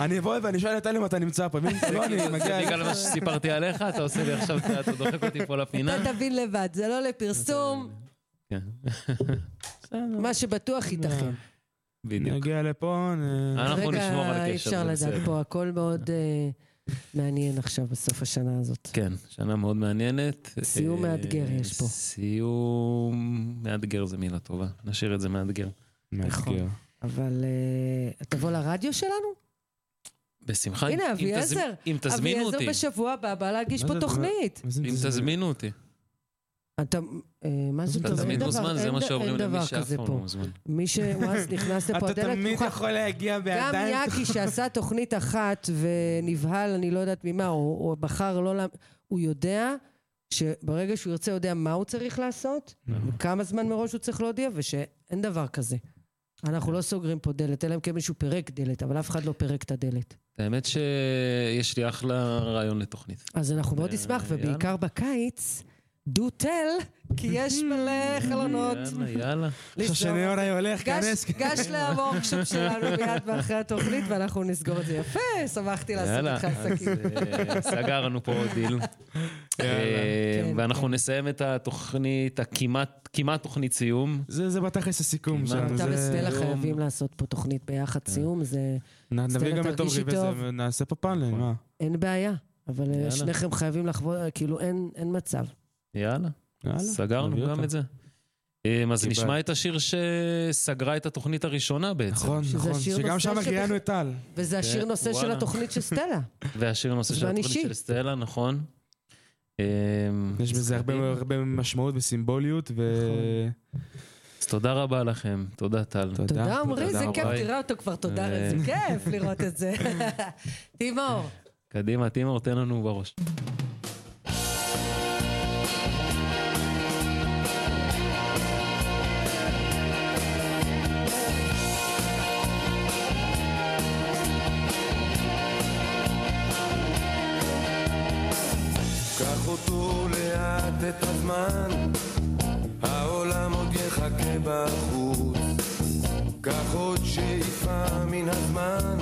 אני- אבוא ואני שואל את אלי אם אתה נמצא פה, ואם לא, אני זה מגיע... בגלל מה שסיפרתי עליך? אתה עושה לי עכשיו, אתה דוחק אותי פה לפינה? אתה תבין לבד, זה לא לפרסום, כן. מה שבטוח ייתכן. בדיוק. נגיע לפה, נ- אנחנו נשמור על רגע, אי הקשר, אפשר לדעת. פה, הכל מאוד אה, מעניין עכשיו בסוף השנה הזאת. כן, שנה מאוד מעניינת. סיום אה, מאתגר יש פה. סיום מאתגר זה מילה טובה, נשאיר את זה מאתגר. מאתגר. אבל אה, תבוא לרדיו שלנו? בשמחה. הנה, אם אביעזר. תזמ- אם תזמינו אותי. אביעזר בשבוע הבא בא להגיש פה זה- תוכנית. אם תזמינו אותי. אתה, אה, מה זה אתה תמיד מוזמן, זה מה שאומרים אין למי דבר שאף כזה פעם. לא מוזמן. מי שוואנס נכנס לפה, אתה הדלת תמיד פתוחה. יכול להגיע גם בידיים. יאקי שעשה תוכנית אחת ונבהל, אני לא יודעת ממה, או, או בחר לא... לה- הוא יודע שברגע שהוא ירצה, הוא יודע מה הוא צריך לעשות, וכמה זמן מראש הוא צריך להודיע, ושאין דבר כזה. אנחנו לא סוגרים פה דלת, אלא אם כן מישהו פירק דלת, אבל אף אחד לא פירק את הדלת. האמת שיש לי אחלה רעיון לתוכנית. אז אנחנו מאוד אה, נשמח, יאללה. ובעיקר בקיץ, do tell, כי יש מלא חלונות. יאללה, יאללה. עכשיו לסגור. שניאורי הולך, כנס. גש לוורקשופ שלנו מיד מאחרי התוכנית, ואנחנו נסגור את זה יפה, שמחתי לעשות איתך עסקים. אה, סגרנו פה עוד דיל. אה, כן, ואנחנו כן. נסיים את התוכנית, הכמעט כמעט תוכנית סיום. זה זה בתכלס הסיכום. שלנו. אתה וסטלה. חייבים לעשות פה תוכנית ביחד סיום, זה נביא גם את עמרי טוב. ונעשה פה פאנל, מה? אין בעיה. אבל אה. שניכם חייבים לחוות, כאילו אין אין מצב. יאללה, יאללה, סגרנו גם אותו. את זה. אה, אז. נשמע את השיר שסגרה את התוכנית הראשונה בעצם. נכון, נכון. שגם שם ראיינו את טל. וזה השיר כן, נושא של. התוכנית של סטלה. והשיר נושא של התוכנית. של סטלה, נכון. אה, יש בזה הרבה משמעות וסימבוליות, ו... אז תודה רבה לכם, תודה טל. תודה. עמרי, זה. כיף, תראה אותו כבר, תודה, אה. זה כיף לראות את זה. תימור. קדימה, טימור, תן לנו בראש. את הזמן, העולם עוד יחכה בחוץ. קח עוד שאיפה מן הזמן,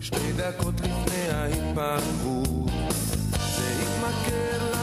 שתי דקות לפני ההתפרקות. זה יתמקד